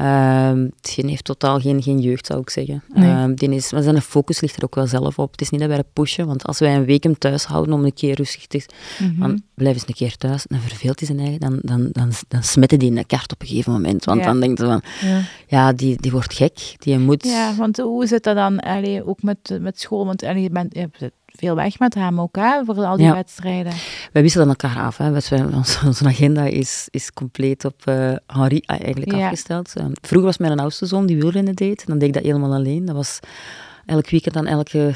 Ehm die heeft totaal geen, geen jeugd, zou ik zeggen. Nee. Ehm, die is, maar zijn focus ligt er ook wel zelf op. Het is niet dat wij dat pushen, want als wij een week hem thuis houden om een keer rustig te... Mhm. Van, blijf eens een keer thuis, dan verveelt hij zijn eigen, dan, dan, dan, dan smetten die in de kaart op een gegeven moment. Want Ja. dan denkt hij van, Ja. ja, die, die wordt gek, die moet... Ja, want hoe zit dat dan allee, ook met, met school? Want allee, je, bent, je hebt veel weg met hem ook, hè, voor al die Ja. wedstrijden. Wij wisselen elkaar af. Hè. Onze, [LAUGHS] onze agenda is, is compleet op eh, Henri eigenlijk Ja. afgesteld. Ehm, vroeger was mijn oudste zoon die wielrennen deed. Dan deed ik dat helemaal alleen. Dat was elk weekend aan elke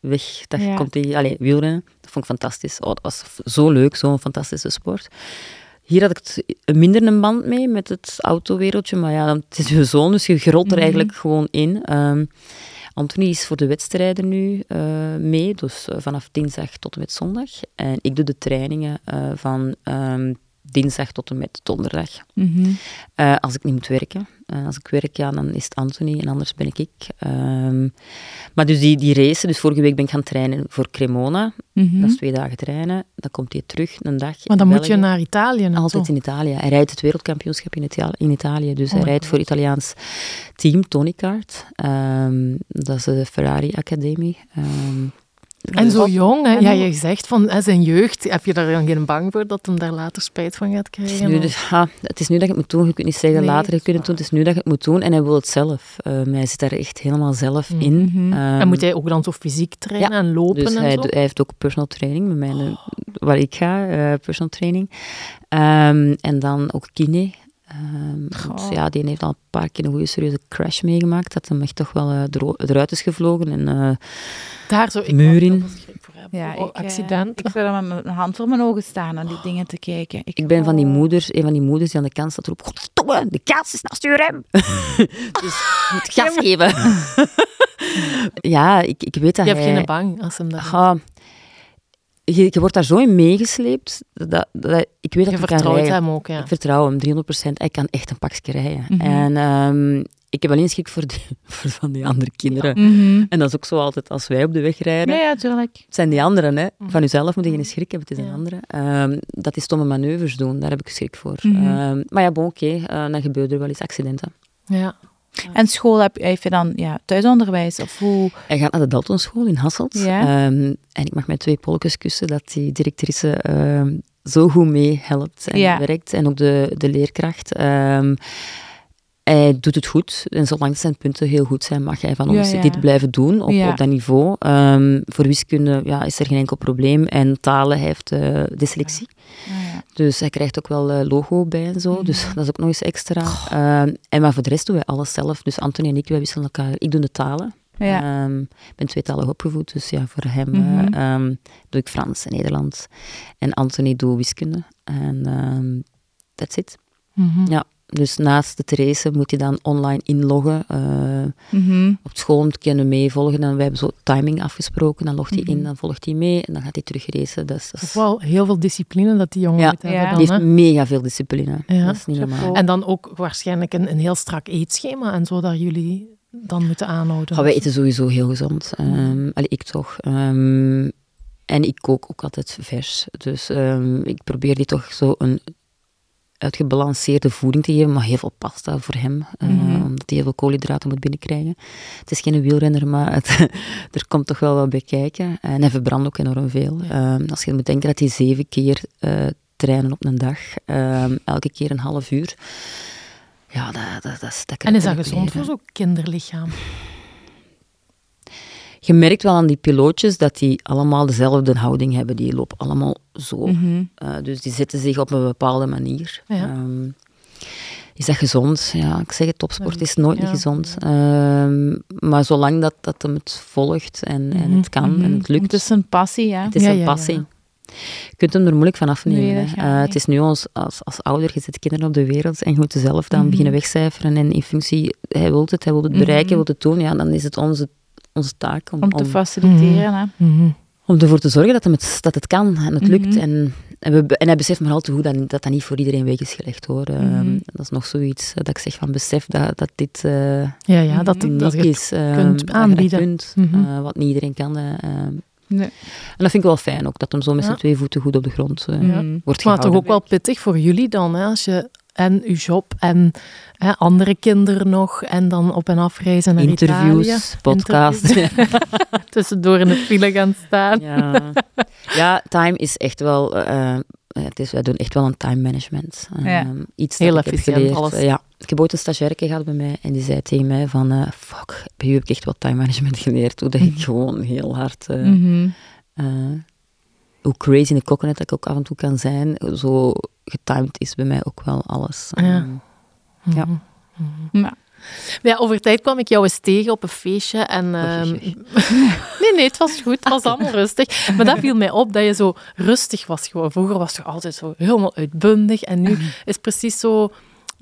weg dat Ja. komt die, allee, wielrennen. Dat vond ik fantastisch. Oh, dat was zo leuk, zo'n fantastische sport. Hier had ik het minder een band mee met het autowereldje. Maar ja, dan- het is je zoon, dus je grolt er Mhm. eigenlijk gewoon in. Ehm, Anthony is voor de wedstrijden nu eh, mee, dus eh, vanaf dinsdag tot en met zondag. En ik doe de trainingen eh, van ehm, dinsdag tot en met donderdag. Mhm. Eh, als ik niet moet werken. Eh, als ik werk, ja, dan is het Anthony en anders ben ik ik. Ehm, maar dus die, die race, dus vorige week ben ik gaan trainen voor Cremona. Mhm. Dat is twee dagen trainen. Dan komt hij terug, een dag. Maar dan moet je naar Italië en Altijd in Italië. Hij rijdt het wereldkampioenschap in, Italië, in Italië. Dus Oh hij my rijdt God. voor het Italiaans team, Tony Kart. Ehm, dat is de Ferrari Academie. Ehm, En zo jong, hè? Ja, je zegt van zijn jeugd, heb je daar dan geen bang voor dat hem daar later spijt van gaat Het is, krijgen? nu, dus, [LAUGHS] ha, het is nu dat je het moet doen. Je kunt niet zeggen Nee, later je kunt het doen. Het is nu dat je het moet doen. En hij wil het zelf. Ehm, hij zit daar echt helemaal zelf in. Mhm. Ehm, en moet hij ook dan zo fysiek trainen en lopen Dus en hij, zo? hij heeft ook personal training met mij, eh, waar ik ga, eh, personal training. Ehm, en dan ook kine. Ehm, ja, die heeft al een paar keer een goede serieuze crash meegemaakt. Dat hem echt toch wel eh, eruit is gevlogen. En, eh, Daar zou ik muur in. veel schrik voor hebben. Ja, Oh, ik, eh, accident. ik zou dan met mijn hand voor mijn ogen staan aan die dingen te kijken. ik ben van die oh. moeders, een van die moeders die aan de kant staat roept, godverdomme, de kaas is naast je rem. [LAUGHS] dus je moet gas geven. [LAUGHS] ja, ik, ik weet dat je hebt hij... geen bang als hem dat... Je, je wordt daar zo in meegesleept. Dat, dat, ik weet dat je kan vertrouwt rijden. hem ook, ja. Ik vertrouw hem 300%. Hij kan echt een pakje rijden. Mhm. En ehm, ik heb alleen schrik voor, die, [LAUGHS] voor van die andere kinderen. Mhm. En dat is ook zo altijd als wij op de weg rijden. Ja, ja, tuurlijk. Het zijn die anderen, hè. Mhm. Van jezelf moet je geen schrik hebben, het is Ja. een andere. Ehm, dat is stomme manoeuvres doen, daar heb ik schrik voor. Ehm, maar ja, bon, oké, eh, dan gebeuren er wel eens accidenten. Ja. En school heb, heb je dan ja, thuisonderwijs? Of hoe? Hij gaat naar de Daltonschool in Hasselt. Ja. Ehm, en ik mag met twee polkes kussen dat die directrice ehm, zo goed mee helpt en Ja. werkt. En ook de, de leerkracht. Ehm, hij doet het goed. En zolang zijn punten heel goed zijn, mag hij van ons ja. dit blijven doen op, Ja. op dat niveau. Voor wiskunde ja, is er geen enkel probleem. En talen hij heeft eh dyslexie. Dus hij krijgt ook wel eh, logo bij en zo. Mhm. Dus dat is ook nog eens extra. Ehm, en maar voor de rest doen wij alles zelf. Dus Anthony en ik, wij wisselen elkaar. Ik doe de talen. Ja. Ehm, ik ben tweetalig opgevoed, dus ja, voor hem Mhm. eh, ehm, doe ik Frans en Nederlands. En Anthony doet wiskunde. En that's it. Mhm. Ja. Dus naast de Therese moet hij dan online inloggen. eh, Mhm. op school moet kunnen meevolgen. En wij hebben zo timing afgesproken. Dan logt hij Mhm. in, dan volgt hij mee. En dan gaat hij terug racen. Dat is, dat is- wel heel veel discipline dat die jongen Ja. moet hebben Ja. dan, die heeft mega veel discipline. Ja. Dat is niet normaal. En dan ook waarschijnlijk een, een heel strak eetschema en zo dat jullie dan moeten aanhouden. Ja, wij eten sowieso heel gezond. Ehm allee, ik toch. Ehm, en ik kook ook altijd vers. Dus ehm, ik probeer die toch zo een uitgebalanceerde voeding te geven, maar heel veel pasta voor hem, eh, Mhm. omdat hij heel veel koolhydraten moet binnenkrijgen. Het is geen wielrenner, maar het, [LAUGHS] er komt toch wel wat bij kijken. En hij verbrandt ook enorm veel. Ehm, als je moet denken dat hij zeven keer eh, trainen op een dag, ehm, elke keer een half uur. Ja, dat, dat, dat, is- dat En is dat gezond voor zo'n kinderlichaam? Je merkt wel aan die pilootjes dat die allemaal dezelfde houding hebben. Die lopen allemaal zo. Mhm. Eh, dus die zetten zich op een bepaalde manier. Ja. Ehm, is dat gezond? Ja, ik zeg het, topsport is nooit Ja. niet gezond. Ehm, maar zolang dat, dat hem het volgt en, en Mhm, het kan en het lukt, Het is een passie, ja. het is Ja, een passie. Je kunt hem er moeilijk van afnemen. Nee, Eh, het is nu ons, als, als ouder, je zet kinderen op de wereld en je moet zelf dan Mhm. beginnen wegcijferen en in functie, hij wil het, hij wil het bereiken, Mhm. hij wil het doen, ja, dan is het onze, onze taak om, Om te om, faciliteren, hè. Mhm. om ervoor te zorgen dat, het, dat het kan en het lukt. Mhm. En, en, we, en hij beseft maar al te goed dat, dat dat niet voor iedereen weg is gelegd hoor. Ehm, Mhm. dat is nog zoiets eh, dat ik zeg van besef dat, dat dit eh Ja, ja, dat, uniek dat je het is. ehm, kunt dat dat aanbieden. kunt, Mhm. eh, wat niet iedereen kan. eh, ehm. Nee. en dat vind ik wel fijn ook, dat hem zo met Ja. zijn twee voeten goed op de grond eh, Ja. wordt Maar gehouden. toch ook wel pittig voor jullie dan, hè? als je en uw job en hè, andere kinderen nog en dan op en afreizen naar Italië. Interviews, podcasts. [LAUGHS] Tussendoor in de file gaan staan. ja. ja, time is echt wel... eh, het is, wij doen echt wel een time management. Ehm, Ja. Iets Heel dat ik heb efficiënt, alles. Eh, ja. Ik heb ooit een stagiaire gehad bij mij en die zei tegen mij van... fuck, bij u heb ik echt wat time management geleerd. Hoe dat ik gewoon heel hard... Mhm. Hoe crazy in de coconut dat ik ook af en toe kan zijn. Zo getimed is bij mij ook wel alles. Ja. Ehm, Ja. Mhm. Ja. Ja, over tijd kwam ik jou eens tegen op een feestje. En, ehm, [LAUGHS] nee, nee, het was goed. Het was allemaal rustig. Maar dat viel mij op, dat je zo rustig was. Gewoon. Vroeger was je altijd zo helemaal uitbundig. En nu is precies zo...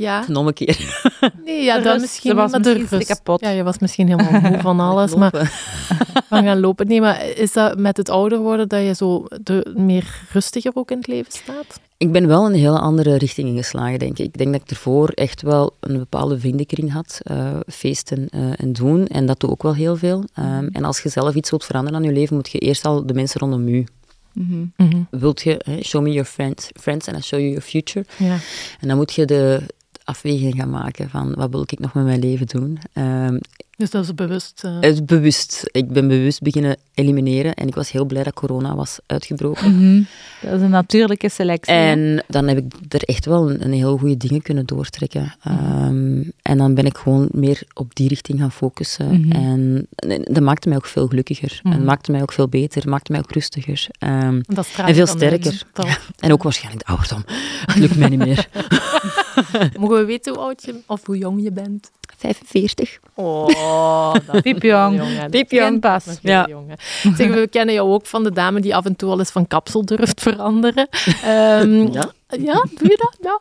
Ja, Nog een keer. nee, ja dat rust. misschien, Ze was maar de misschien rust. kapot. Ja, je was misschien helemaal [LAUGHS] moe van alles. maar van gaan lopen. Nee, maar is dat met het ouder worden dat je zo de, meer rustiger ook in het leven staat? Ik ben wel een hele andere richting ingeslagen, denk ik. Ik denk dat ik ervoor echt wel een bepaalde vriendenkring had, eh, feesten eh, en doen. En dat doe ook wel heel veel. Ehm, en als je zelf iets wilt veranderen aan je leven, moet je eerst al de mensen rondom je. Mhm. Wilt je, hè, show me your friends, friends and I'll show you your future. Ja. En dan moet je de afweging gaan maken van, wat wil ik nog met mijn leven doen? Ehm, Dus dat is bewust. eh, het is bewust. Ik ben bewust beginnen elimineren. En ik was heel blij dat corona was uitgebroken. Mhm. Dat is een natuurlijke selectie. En dan heb ik er echt wel een, een heel goede dingen kunnen doortrekken. Ehm, en dan ben ik gewoon meer op die richting gaan focussen. Mhm. En, en dat maakte mij ook veel gelukkiger. Mhm. En maakte mij ook veel beter. Maakte mij ook rustiger. Ehm, en veel sterker. En ook waarschijnlijk de ouderdom. [LAUGHS] Het lukt mij niet meer. [LAUGHS] [LAUGHS] Mogen we weten hoe oud je of hoe jong je bent? 45. Oh, [LAUGHS] dat Piepjong. Piepjong pas. Ja. jong, hè. Zeg, we kennen jou ook van de dame die af en toe al eens van kapsel durft veranderen. [LAUGHS] Ehm, Ja. ja, doe je dat? Ja.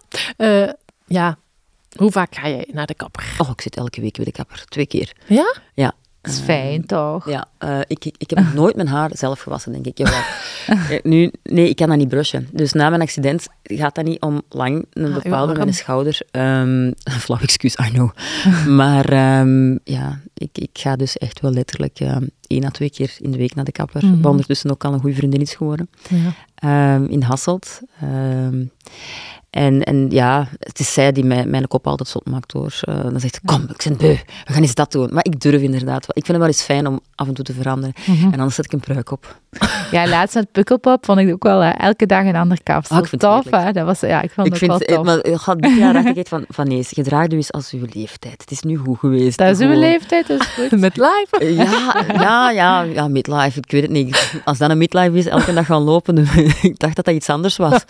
Eh, ja. Hoe vaak ga jij naar de kapper? Oh, ik zit elke week bij de kapper. Twee keer. Ja? Ja. Dat is fijn, toch? Ja, uh, ik, ik, ik, heb nog nooit mijn haar zelf gewassen, denk ik. Jawel. nu, nee, ik kan dat niet brushen. Dus na mijn accident gaat dat niet om lang een ah, bepaalde mijn schouder. Um, [LAUGHS] flauw excuus, I know. maar um, ja, ik, ik ga dus echt wel letterlijk um, één à twee keer in de week naar de kapper. Mm -hmm. Wat ondertussen ook al een goede vriendin is geworden. Ja. in Hasselt. En, en ja, het is zij die mij, mijn kop altijd zot maakt hoor. Uh, dan zegt ze, kom, ik ben beu, we gaan eens dat doen. Maar ik durf inderdaad wel. Ik vind het wel eens fijn om af en toe te veranderen. Mhm. En dan zet ik een pruik op. [LAUGHS] Ja, laatst met Pukkelpop vond ik ook wel uh, elke dag een ander kapsel. Oh, ik vind tof, hè? Dat was, ja, ik vond ik het vind, wel tof. Maar, gaat dit jaar dacht ik [LAUGHS] van, van nee, je draagt u eens als uw leeftijd. Het is nu goed geweest. Dat is uw leeftijd, dat is [LAUGHS] goed. midlife? Ja, ja, ja, ja, midlife, ik weet het niet. Als dat een midlife is, elke dag gaan lopen, ik dacht dat dat iets anders was.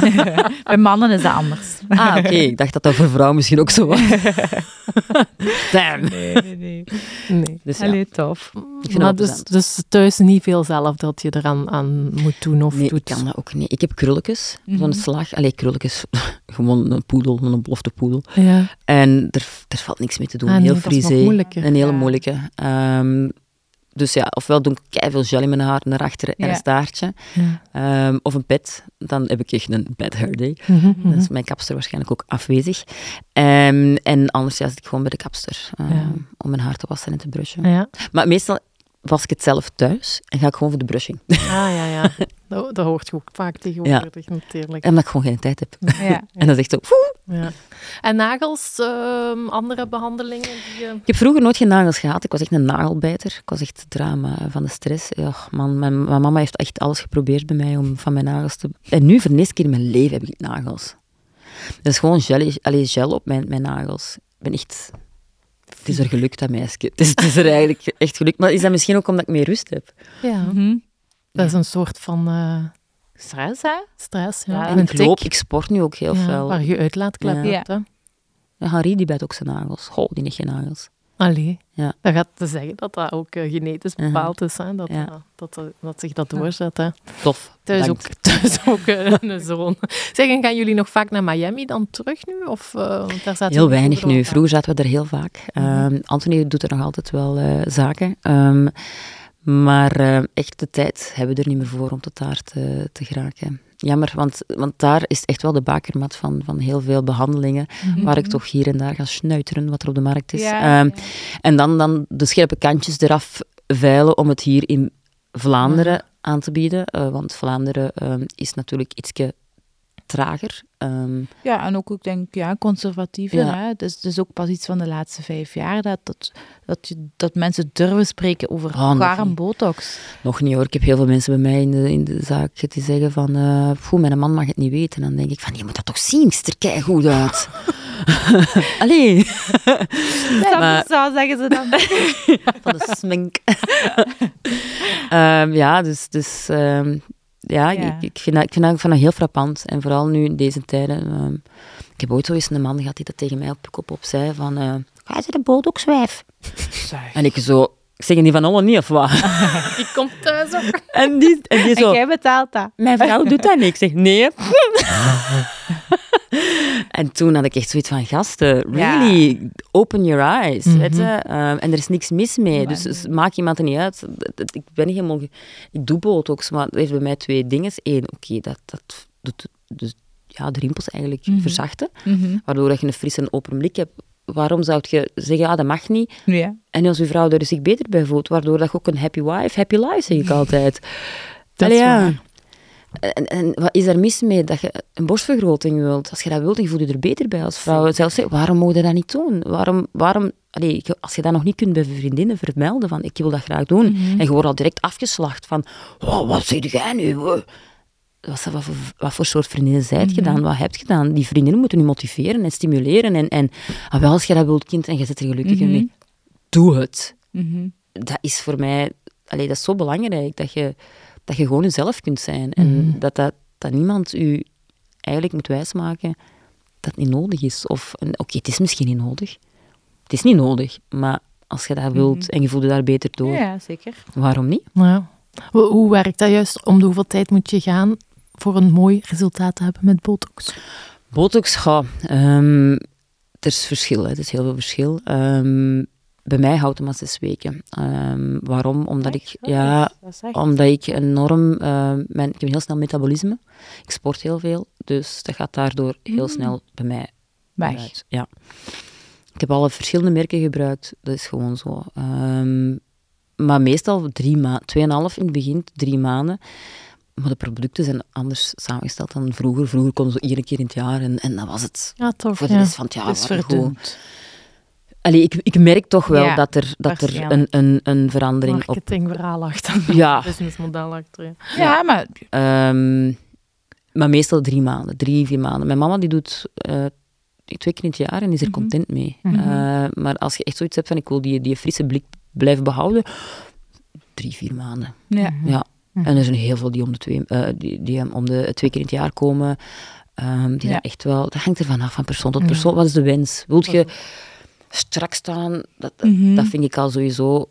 [LAUGHS] Bij mannen is dat anders. Ah, oké. [LAUGHS] Ik dacht dat dat voor vrouwen misschien ook zo was. [LAUGHS] Damn. Nee, nee, nee. nee. Dus ja. tof. Ik vind maar dus, dus thuis niet veel zelf dat je eraan aan moet doen of nee, doet? ik kan dat ook niet. Ik heb krulletjes, mm -hmm. zo'n slag. Allee, krulletjes. Gewoon een poedel, een belofte poedel. Ja. En er, er valt niks mee te doen. Ah, Heel frisé. Een hele moeilijke. Um, dus ja, ofwel doe ik veel gel in mijn haar, naar achteren en een staartje. Ja. Um, of een pet. Dan heb ik echt een bad hair day. Mm -hmm. Dan is mijn kapster waarschijnlijk ook afwezig. Um, en anders ja, zit ik gewoon bij de kapster. Um, ja. Om mijn haar te wassen en te brushen. Maar meestal was ik het zelf thuis en ga ik gewoon voor de brushing. Ah ja, ja. [LAUGHS] Dat, dat hoort je ook vaak tegenwoordig ja. natuurlijk. En omdat ik gewoon geen tijd heb. Ja, [LAUGHS] en dat is echt zo... Ja. En nagels, uh, andere behandelingen? Die, uh... Ik heb vroeger nooit geen nagels gehad. Ik was echt een nagelbijter. Ik was echt drama van de stress. Ja, man, mijn, mijn, mama heeft echt alles geprobeerd bij mij om van mijn nagels te... En nu, voor de eerste keer in mijn leven, heb ik nagels. Dat is gewoon gel, allez, gel op mijn, mijn nagels. Ik ben echt het is er gelukt, dat meisje. Het is, het is er eigenlijk echt gelukt. Maar is dat misschien ook omdat ik meer rust heb? Ja. Mhm. Dat is een soort van... Uh, stress, hè? Stress, ja. en ik loop, ik sport nu ook heel ja, veel. Waar je uitlaatklep ja. hebt, hè? Ja, Harry die bijt ook zijn nagels. Goh, die niet geen nagels. Allee. Ja. Dat gaat te zeggen dat dat ook uh, genetisch bepaald is, hè? Dat, ja. uh, dat, dat, zich dat doorzet. Hè? Tof. Thuis ook, [LAUGHS] thuis ook een zoon. Zeggen, gaan jullie nog vaak naar Miami dan terug nu? Of, daar zaten heel weinig nu. Vroeger zaten we er heel vaak. Um, Anthony doet er nog altijd wel zaken. Um, maar echt de tijd hebben we er niet meer voor om tot daar te, te geraken jammer, want, want daar is echt wel de bakermat van, van heel veel behandelingen, mhm. waar ik toch hier en daar ga snuiteren wat er op de markt is. Ehm, en dan, dan de scherpe kantjes eraf veilen om het hier in Vlaanderen aan te bieden. Uh, want Vlaanderen uh, is natuurlijk ietsje trager. Um, ja, en ook, ik denk, ja, conservatiever. Ja. Hè? Dus, dus ook pas iets van de laatste vijf jaar dat, dat, dat, je, dat mensen durven spreken over oh, botox. Nog niet hoor. Ik heb heel veel mensen bij mij in de, in de zaak die zeggen van, uh, mijn man mag het niet weten. En dan denk ik van, je moet dat toch zien, het er goed uit. [LAUGHS] [LAUGHS] Allee. [LAUGHS] maar, zo zeggen ze dan. van de smink. um, ja, dus... dus um, ja, Ik, ik, vind dat, ik vind dat van heel frappant. En vooral nu in deze tijden. Uh, ik heb ooit zo eens een man gehad die dat tegen mij op kop op zei van... Uh, ga je de botoxwijf? En ik zo... Ik zeg niet van allemaal niet, of wat? [LAUGHS] Ik kom thuis ook. En die, en die zo... En jij betaalt dat. Mijn vrouw doet dat niet. Ik zeg, nee. [LAUGHS] en toen had ik echt zoiets van, gasten, really, open your eyes. Mm weet je? Uh, en er is niks mis mee, dus, dus maak iemand er niet uit. Ik ben niet helemaal... Ik doe botox, maar het heeft bij mij twee dingen. Eén, oké, dat, dat doet dus, ja, de rimpels eigenlijk mm -hmm. verzachten, mm -hmm. waardoor je een frisse en open blik hebt. Waarom zou je zeggen, ja, dat mag niet? Ja. En als uw vrouw er zich beter bij voelt, waardoor dat je ook een happy wife, happy life, zeg ik altijd. dat is ja. En, en, wat is er mis mee dat je een borstvergroting wilt? Als je dat wilt, dan voel je er beter bij als vrouw. Zelfs waarom moet je dat niet doen? Waarom, waarom, allee, als je dat nog niet kunt bij vriendinnen vermelden, van ik wil dat graag doen, mhm. en je wordt al direct afgeslacht van, oh, wat zeg jij nu? Wat, wat, voor, wat voor soort vriendinnen zijt je mhm. dan? Wat heb je dan? Die vriendinnen moeten je motiveren en stimuleren. En, en ah, wel, als je dat wilt, kind, en je zit er gelukkig mm mee, doe het. Mhm. Dat is voor mij, allee, dat is zo belangrijk, dat je dat je gewoon jezelf kunt zijn. En mhm. dat, dat, dat niemand u eigenlijk moet wijsmaken dat het niet nodig is. Of, oké, het is misschien niet nodig. Het is niet nodig, maar als je dat wilt mhm. en je voelt je daar beter door, ja, zeker. waarom niet? Ja. Hoe werkt dat juist? Om de hoeveel tijd moet je gaan voor een mooi resultaat te hebben met botox? Botox, ga. Um, er is verschil, hè. er is heel veel verschil. Um, bij mij houdt het maar zes weken. Ehm, waarom? Omdat ik, Oh, ja, omdat ik enorm, eh, mijn, ik heb een heel snel metabolisme. Ik sport heel veel, dus dat gaat daardoor heel Mm. snel bij mij Weg. uit. Ja. Ik heb alle verschillende merken gebruikt, dat is gewoon zo. Ehm, maar meestal drie maanden, tweeënhalf in het begin, drie maanden. Maar de producten zijn anders samengesteld dan vroeger. Vroeger konden ze één keer in het jaar en, en dat was het. Ja, tof. Voor de ja. rest van het jaar Het is gewoon-. Allee, ik, ik merk toch wel Ja, dat er, dat er een, een, een verandering op... Marketingverhaal achter. Ja. Businessmodel achter. Ja. Ja, maar Ehm, maar meestal drie maanden, drie, vier maanden. Mijn mama die doet eh, twee keer in het jaar en is er Mhm. content mee. Mhm. Eh, maar als je echt zoiets hebt van ik wil die, die frisse blik blijven behouden, drie, vier maanden. ja. Ja. Mhm. En er zijn heel veel die om de twee, eh, die, die om de twee keer in het jaar komen. Ehm, die Ja. dat echt wel, dat hangt ervan af van persoon tot Ja. persoon. Wat is de wens? Wilt je strak staan? Dat, dat, Mhm. dat vind ik al sowieso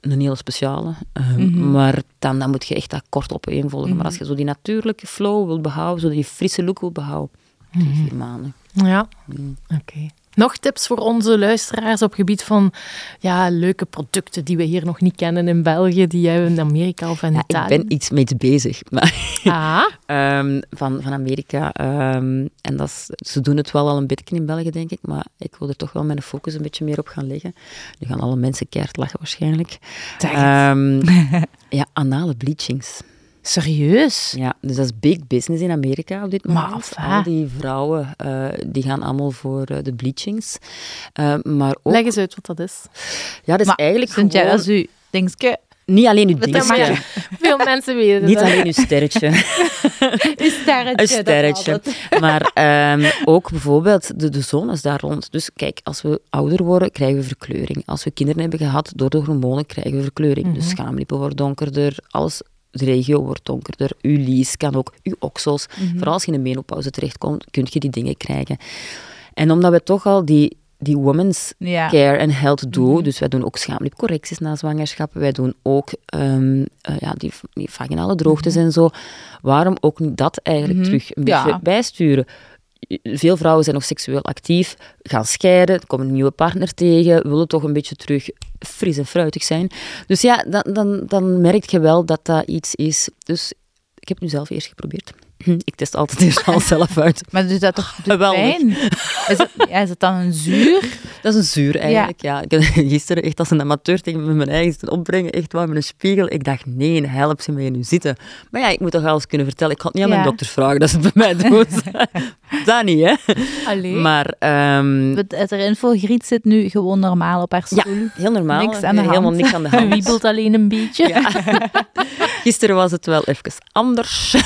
een hele speciale. Ehm, Mhm. Maar dan, dan moet je echt dat kort opeenvolgen. Mhm. Maar als je zo die natuurlijke flow wilt behouden, zo die frisse look wilt behouden, drie, Mhm. vier maanden. Ja, Mm. oké. Nog tips voor onze luisteraars op gebied van ja, leuke producten die we hier nog niet kennen in België, die jij in Amerika of in Ja, ik Italië... ben iets mee bezig. Maar [LAUGHS] Ah, Ehm, van, van Amerika. Ehm, en dat is, ze doen het wel al een beetje in België, denk ik, maar ik wil er toch wel mijn focus een beetje meer op gaan leggen. Nu gaan alle mensen keihard lachen waarschijnlijk. Ehm, [LAUGHS] ja, anale bleachings. Serieus? Ja, dus dat is big business in Amerika op dit moment. Al die vrouwen, eh, die gaan allemaal voor eh, de bleachings. Eh, maar ook, Leg eens uit wat dat is. ja, dat is Maar eigenlijk Vind jij gewoon, als u dingetje, niet alleen uw dingetje, Veel mensen weten niet dat. alleen uw sterretje. [LAUGHS] een sterretje? Een dat sterretje. [LAUGHS] Maar ehm, ook bijvoorbeeld de, de zones daar rond. Dus kijk, als we ouder worden, krijgen we verkleuring. Als we kinderen hebben gehad, door de hormonen krijgen we verkleuring. Dus Mhm. schaamlippen worden donkerder, alles, de regio wordt donkerder. Uw lies kan ook, uw oksels. Mhm. Vooral als je in de menopauze terechtkomt, kun je die dingen krijgen. En omdat we toch al die, die women's Ja. care en health doen. Mhm. Dus wij doen ook schaamlipcorrecties na zwangerschap. Wij doen ook ehm, eh, ja, die, die vaginale droogtes en zo. Waarom ook niet dat eigenlijk Mhm. terug een Ja. beetje bijsturen? Veel vrouwen zijn nog seksueel actief, gaan scheiden, komen een nieuwe partner tegen, willen toch een beetje terug fris en fruitig zijn. Dus ja, dan, dan, dan merk je wel dat dat iets is. Dus ik heb het nu zelf eerst geprobeerd. Ik test altijd eerst alles [LAUGHS] zelf uit. Maar doet dat toch doet Geweldig. pijn? Is het, ja, is dan een zuur? Dat is een zuur eigenlijk, ja. Ik heb [LAUGHS] gisteren echt als een amateur tegen mijn eigen zitten opbrengen, echt wel met een spiegel. Ik dacht, nee, help ze mij nu zitten. Maar ja, ik moet toch alles kunnen vertellen. Ik het niet aan mijn Ja. dokters vragen dat ze het bij mij doen. [LAUGHS] dat niet, hè. Allee. Maar ehm, Het, het involgriet zit nu gewoon normaal op haar Ja. stoel. heel normaal. Niks aan de Helemaal hand. niks aan de hand. wiebelt alleen een beetje. Ja. Gisteren was het wel even anders.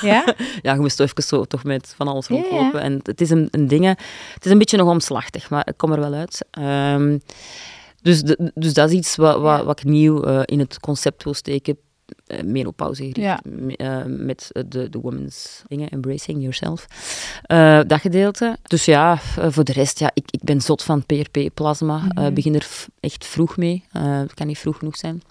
Ja? [LAUGHS] Ja, je moest toch even zo toch met van alles Ja, ja. rondlopen. En het is een, een ding, hè. het is een beetje nog omslachtig, maar ik kom er wel uit. Ehm, dus, de- dus dat is iets wat, wat, wat ik nieuw eh, in het concept wil steken. Uh, menopauze gericht, Ja. eh, met de, de women's dingen, embracing yourself. Eh, dat gedeelte. Dus ja, eh, voor de rest, ja, ik, ik ben zot van PRP-plasma. Mhm. begin er echt vroeg mee. Eh, het kan niet vroeg genoeg zijn.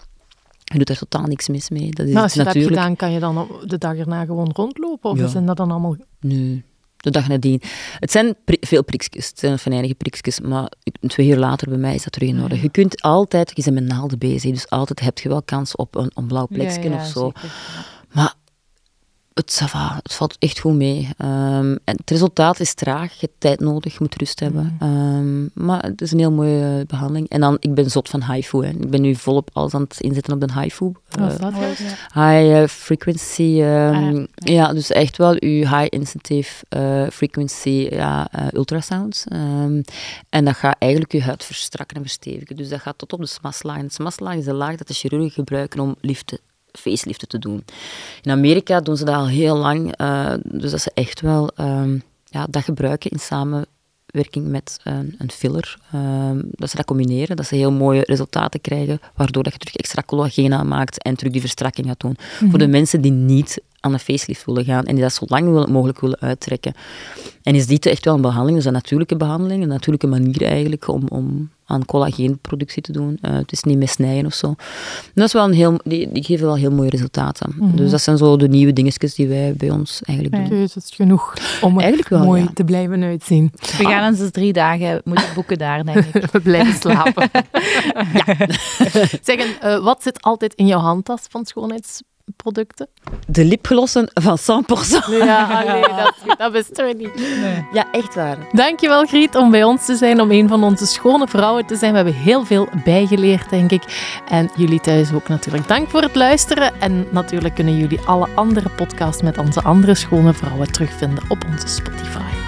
Je doet er totaal niks mis mee. Dat is Maar als je dat hebt gedaan, kan je dan de dag erna gewoon rondlopen? Of Ja. zijn dat dan allemaal... Nee, de dag nadien. Het zijn pri- veel prikjes, het zijn venijnige prikjes, maar twee uur later bij mij is dat terug in orde. Ja. Je kunt altijd, je bent met naalden bezig, dus altijd heb je wel kans op een, een blauw plekje ja, of zo. zeker. Maar het, ça va, het valt echt goed mee. Ehm, en het resultaat is traag, je hebt tijd nodig, je moet rust hebben. Mhm. Ehm, maar het is een heel mooie eh, behandeling. En dan, ik ben zot van HIFU. Hè. Ik ben nu volop alles aan het inzetten op de Eh, is dat juist? High eh, frequency, ehm, Ah, ja. dus echt wel uw high intensive eh, frequency ja, ultrasounds. Ehm, en dat gaat eigenlijk uw huid verstrakken en verstevigen. Dus dat gaat tot op de smaslaag. En de smaslaag is de laag dat de chirurgen gebruiken om liften, faceliften te doen. In Amerika doen ze dat al heel lang, eh, dus dat ze echt wel ehm, ja, dat gebruiken in samenwerking met een, een filler. Ehm, dat ze dat combineren, dat ze heel mooie resultaten krijgen, waardoor dat je terug extra collageen aanmaakt en terug die verstrakking gaat doen. Voor de mensen die niet aan een facelift willen gaan en die dat zo lang mogelijk willen uittrekken. En is dit echt wel een behandeling, dus een natuurlijke behandeling, een natuurlijke manier eigenlijk om, om aan collageenproductie te doen. Uh, het is niet met snijden of zo. dat is wel een heel, die, die geven wel heel mooie resultaten. Mhm. Dus dat zijn zo de nieuwe dingetjes die wij bij ons eigenlijk doen. Dus het is genoeg om eigenlijk wel, mooi te blijven uitzien. We gaan ons dus drie dagen moeten boeken daar, denk ik. [LAUGHS] We blijven slapen. [LAUGHS] ja. Zeggen, uh, wat zit altijd in jouw handtas van schoonheids producten? De lipglossen van 100%. Ja, [LAUGHS] nee, dat, dat wisten we niet. Nee. Ja, echt waar. Dankjewel Griet om bij ons te zijn, om een van onze schone vrouwen te zijn. We hebben heel veel bijgeleerd, denk ik. En jullie thuis ook natuurlijk. Dank voor het luisteren. En natuurlijk kunnen jullie alle andere podcasts met onze andere schone vrouwen terugvinden op onze Spotify.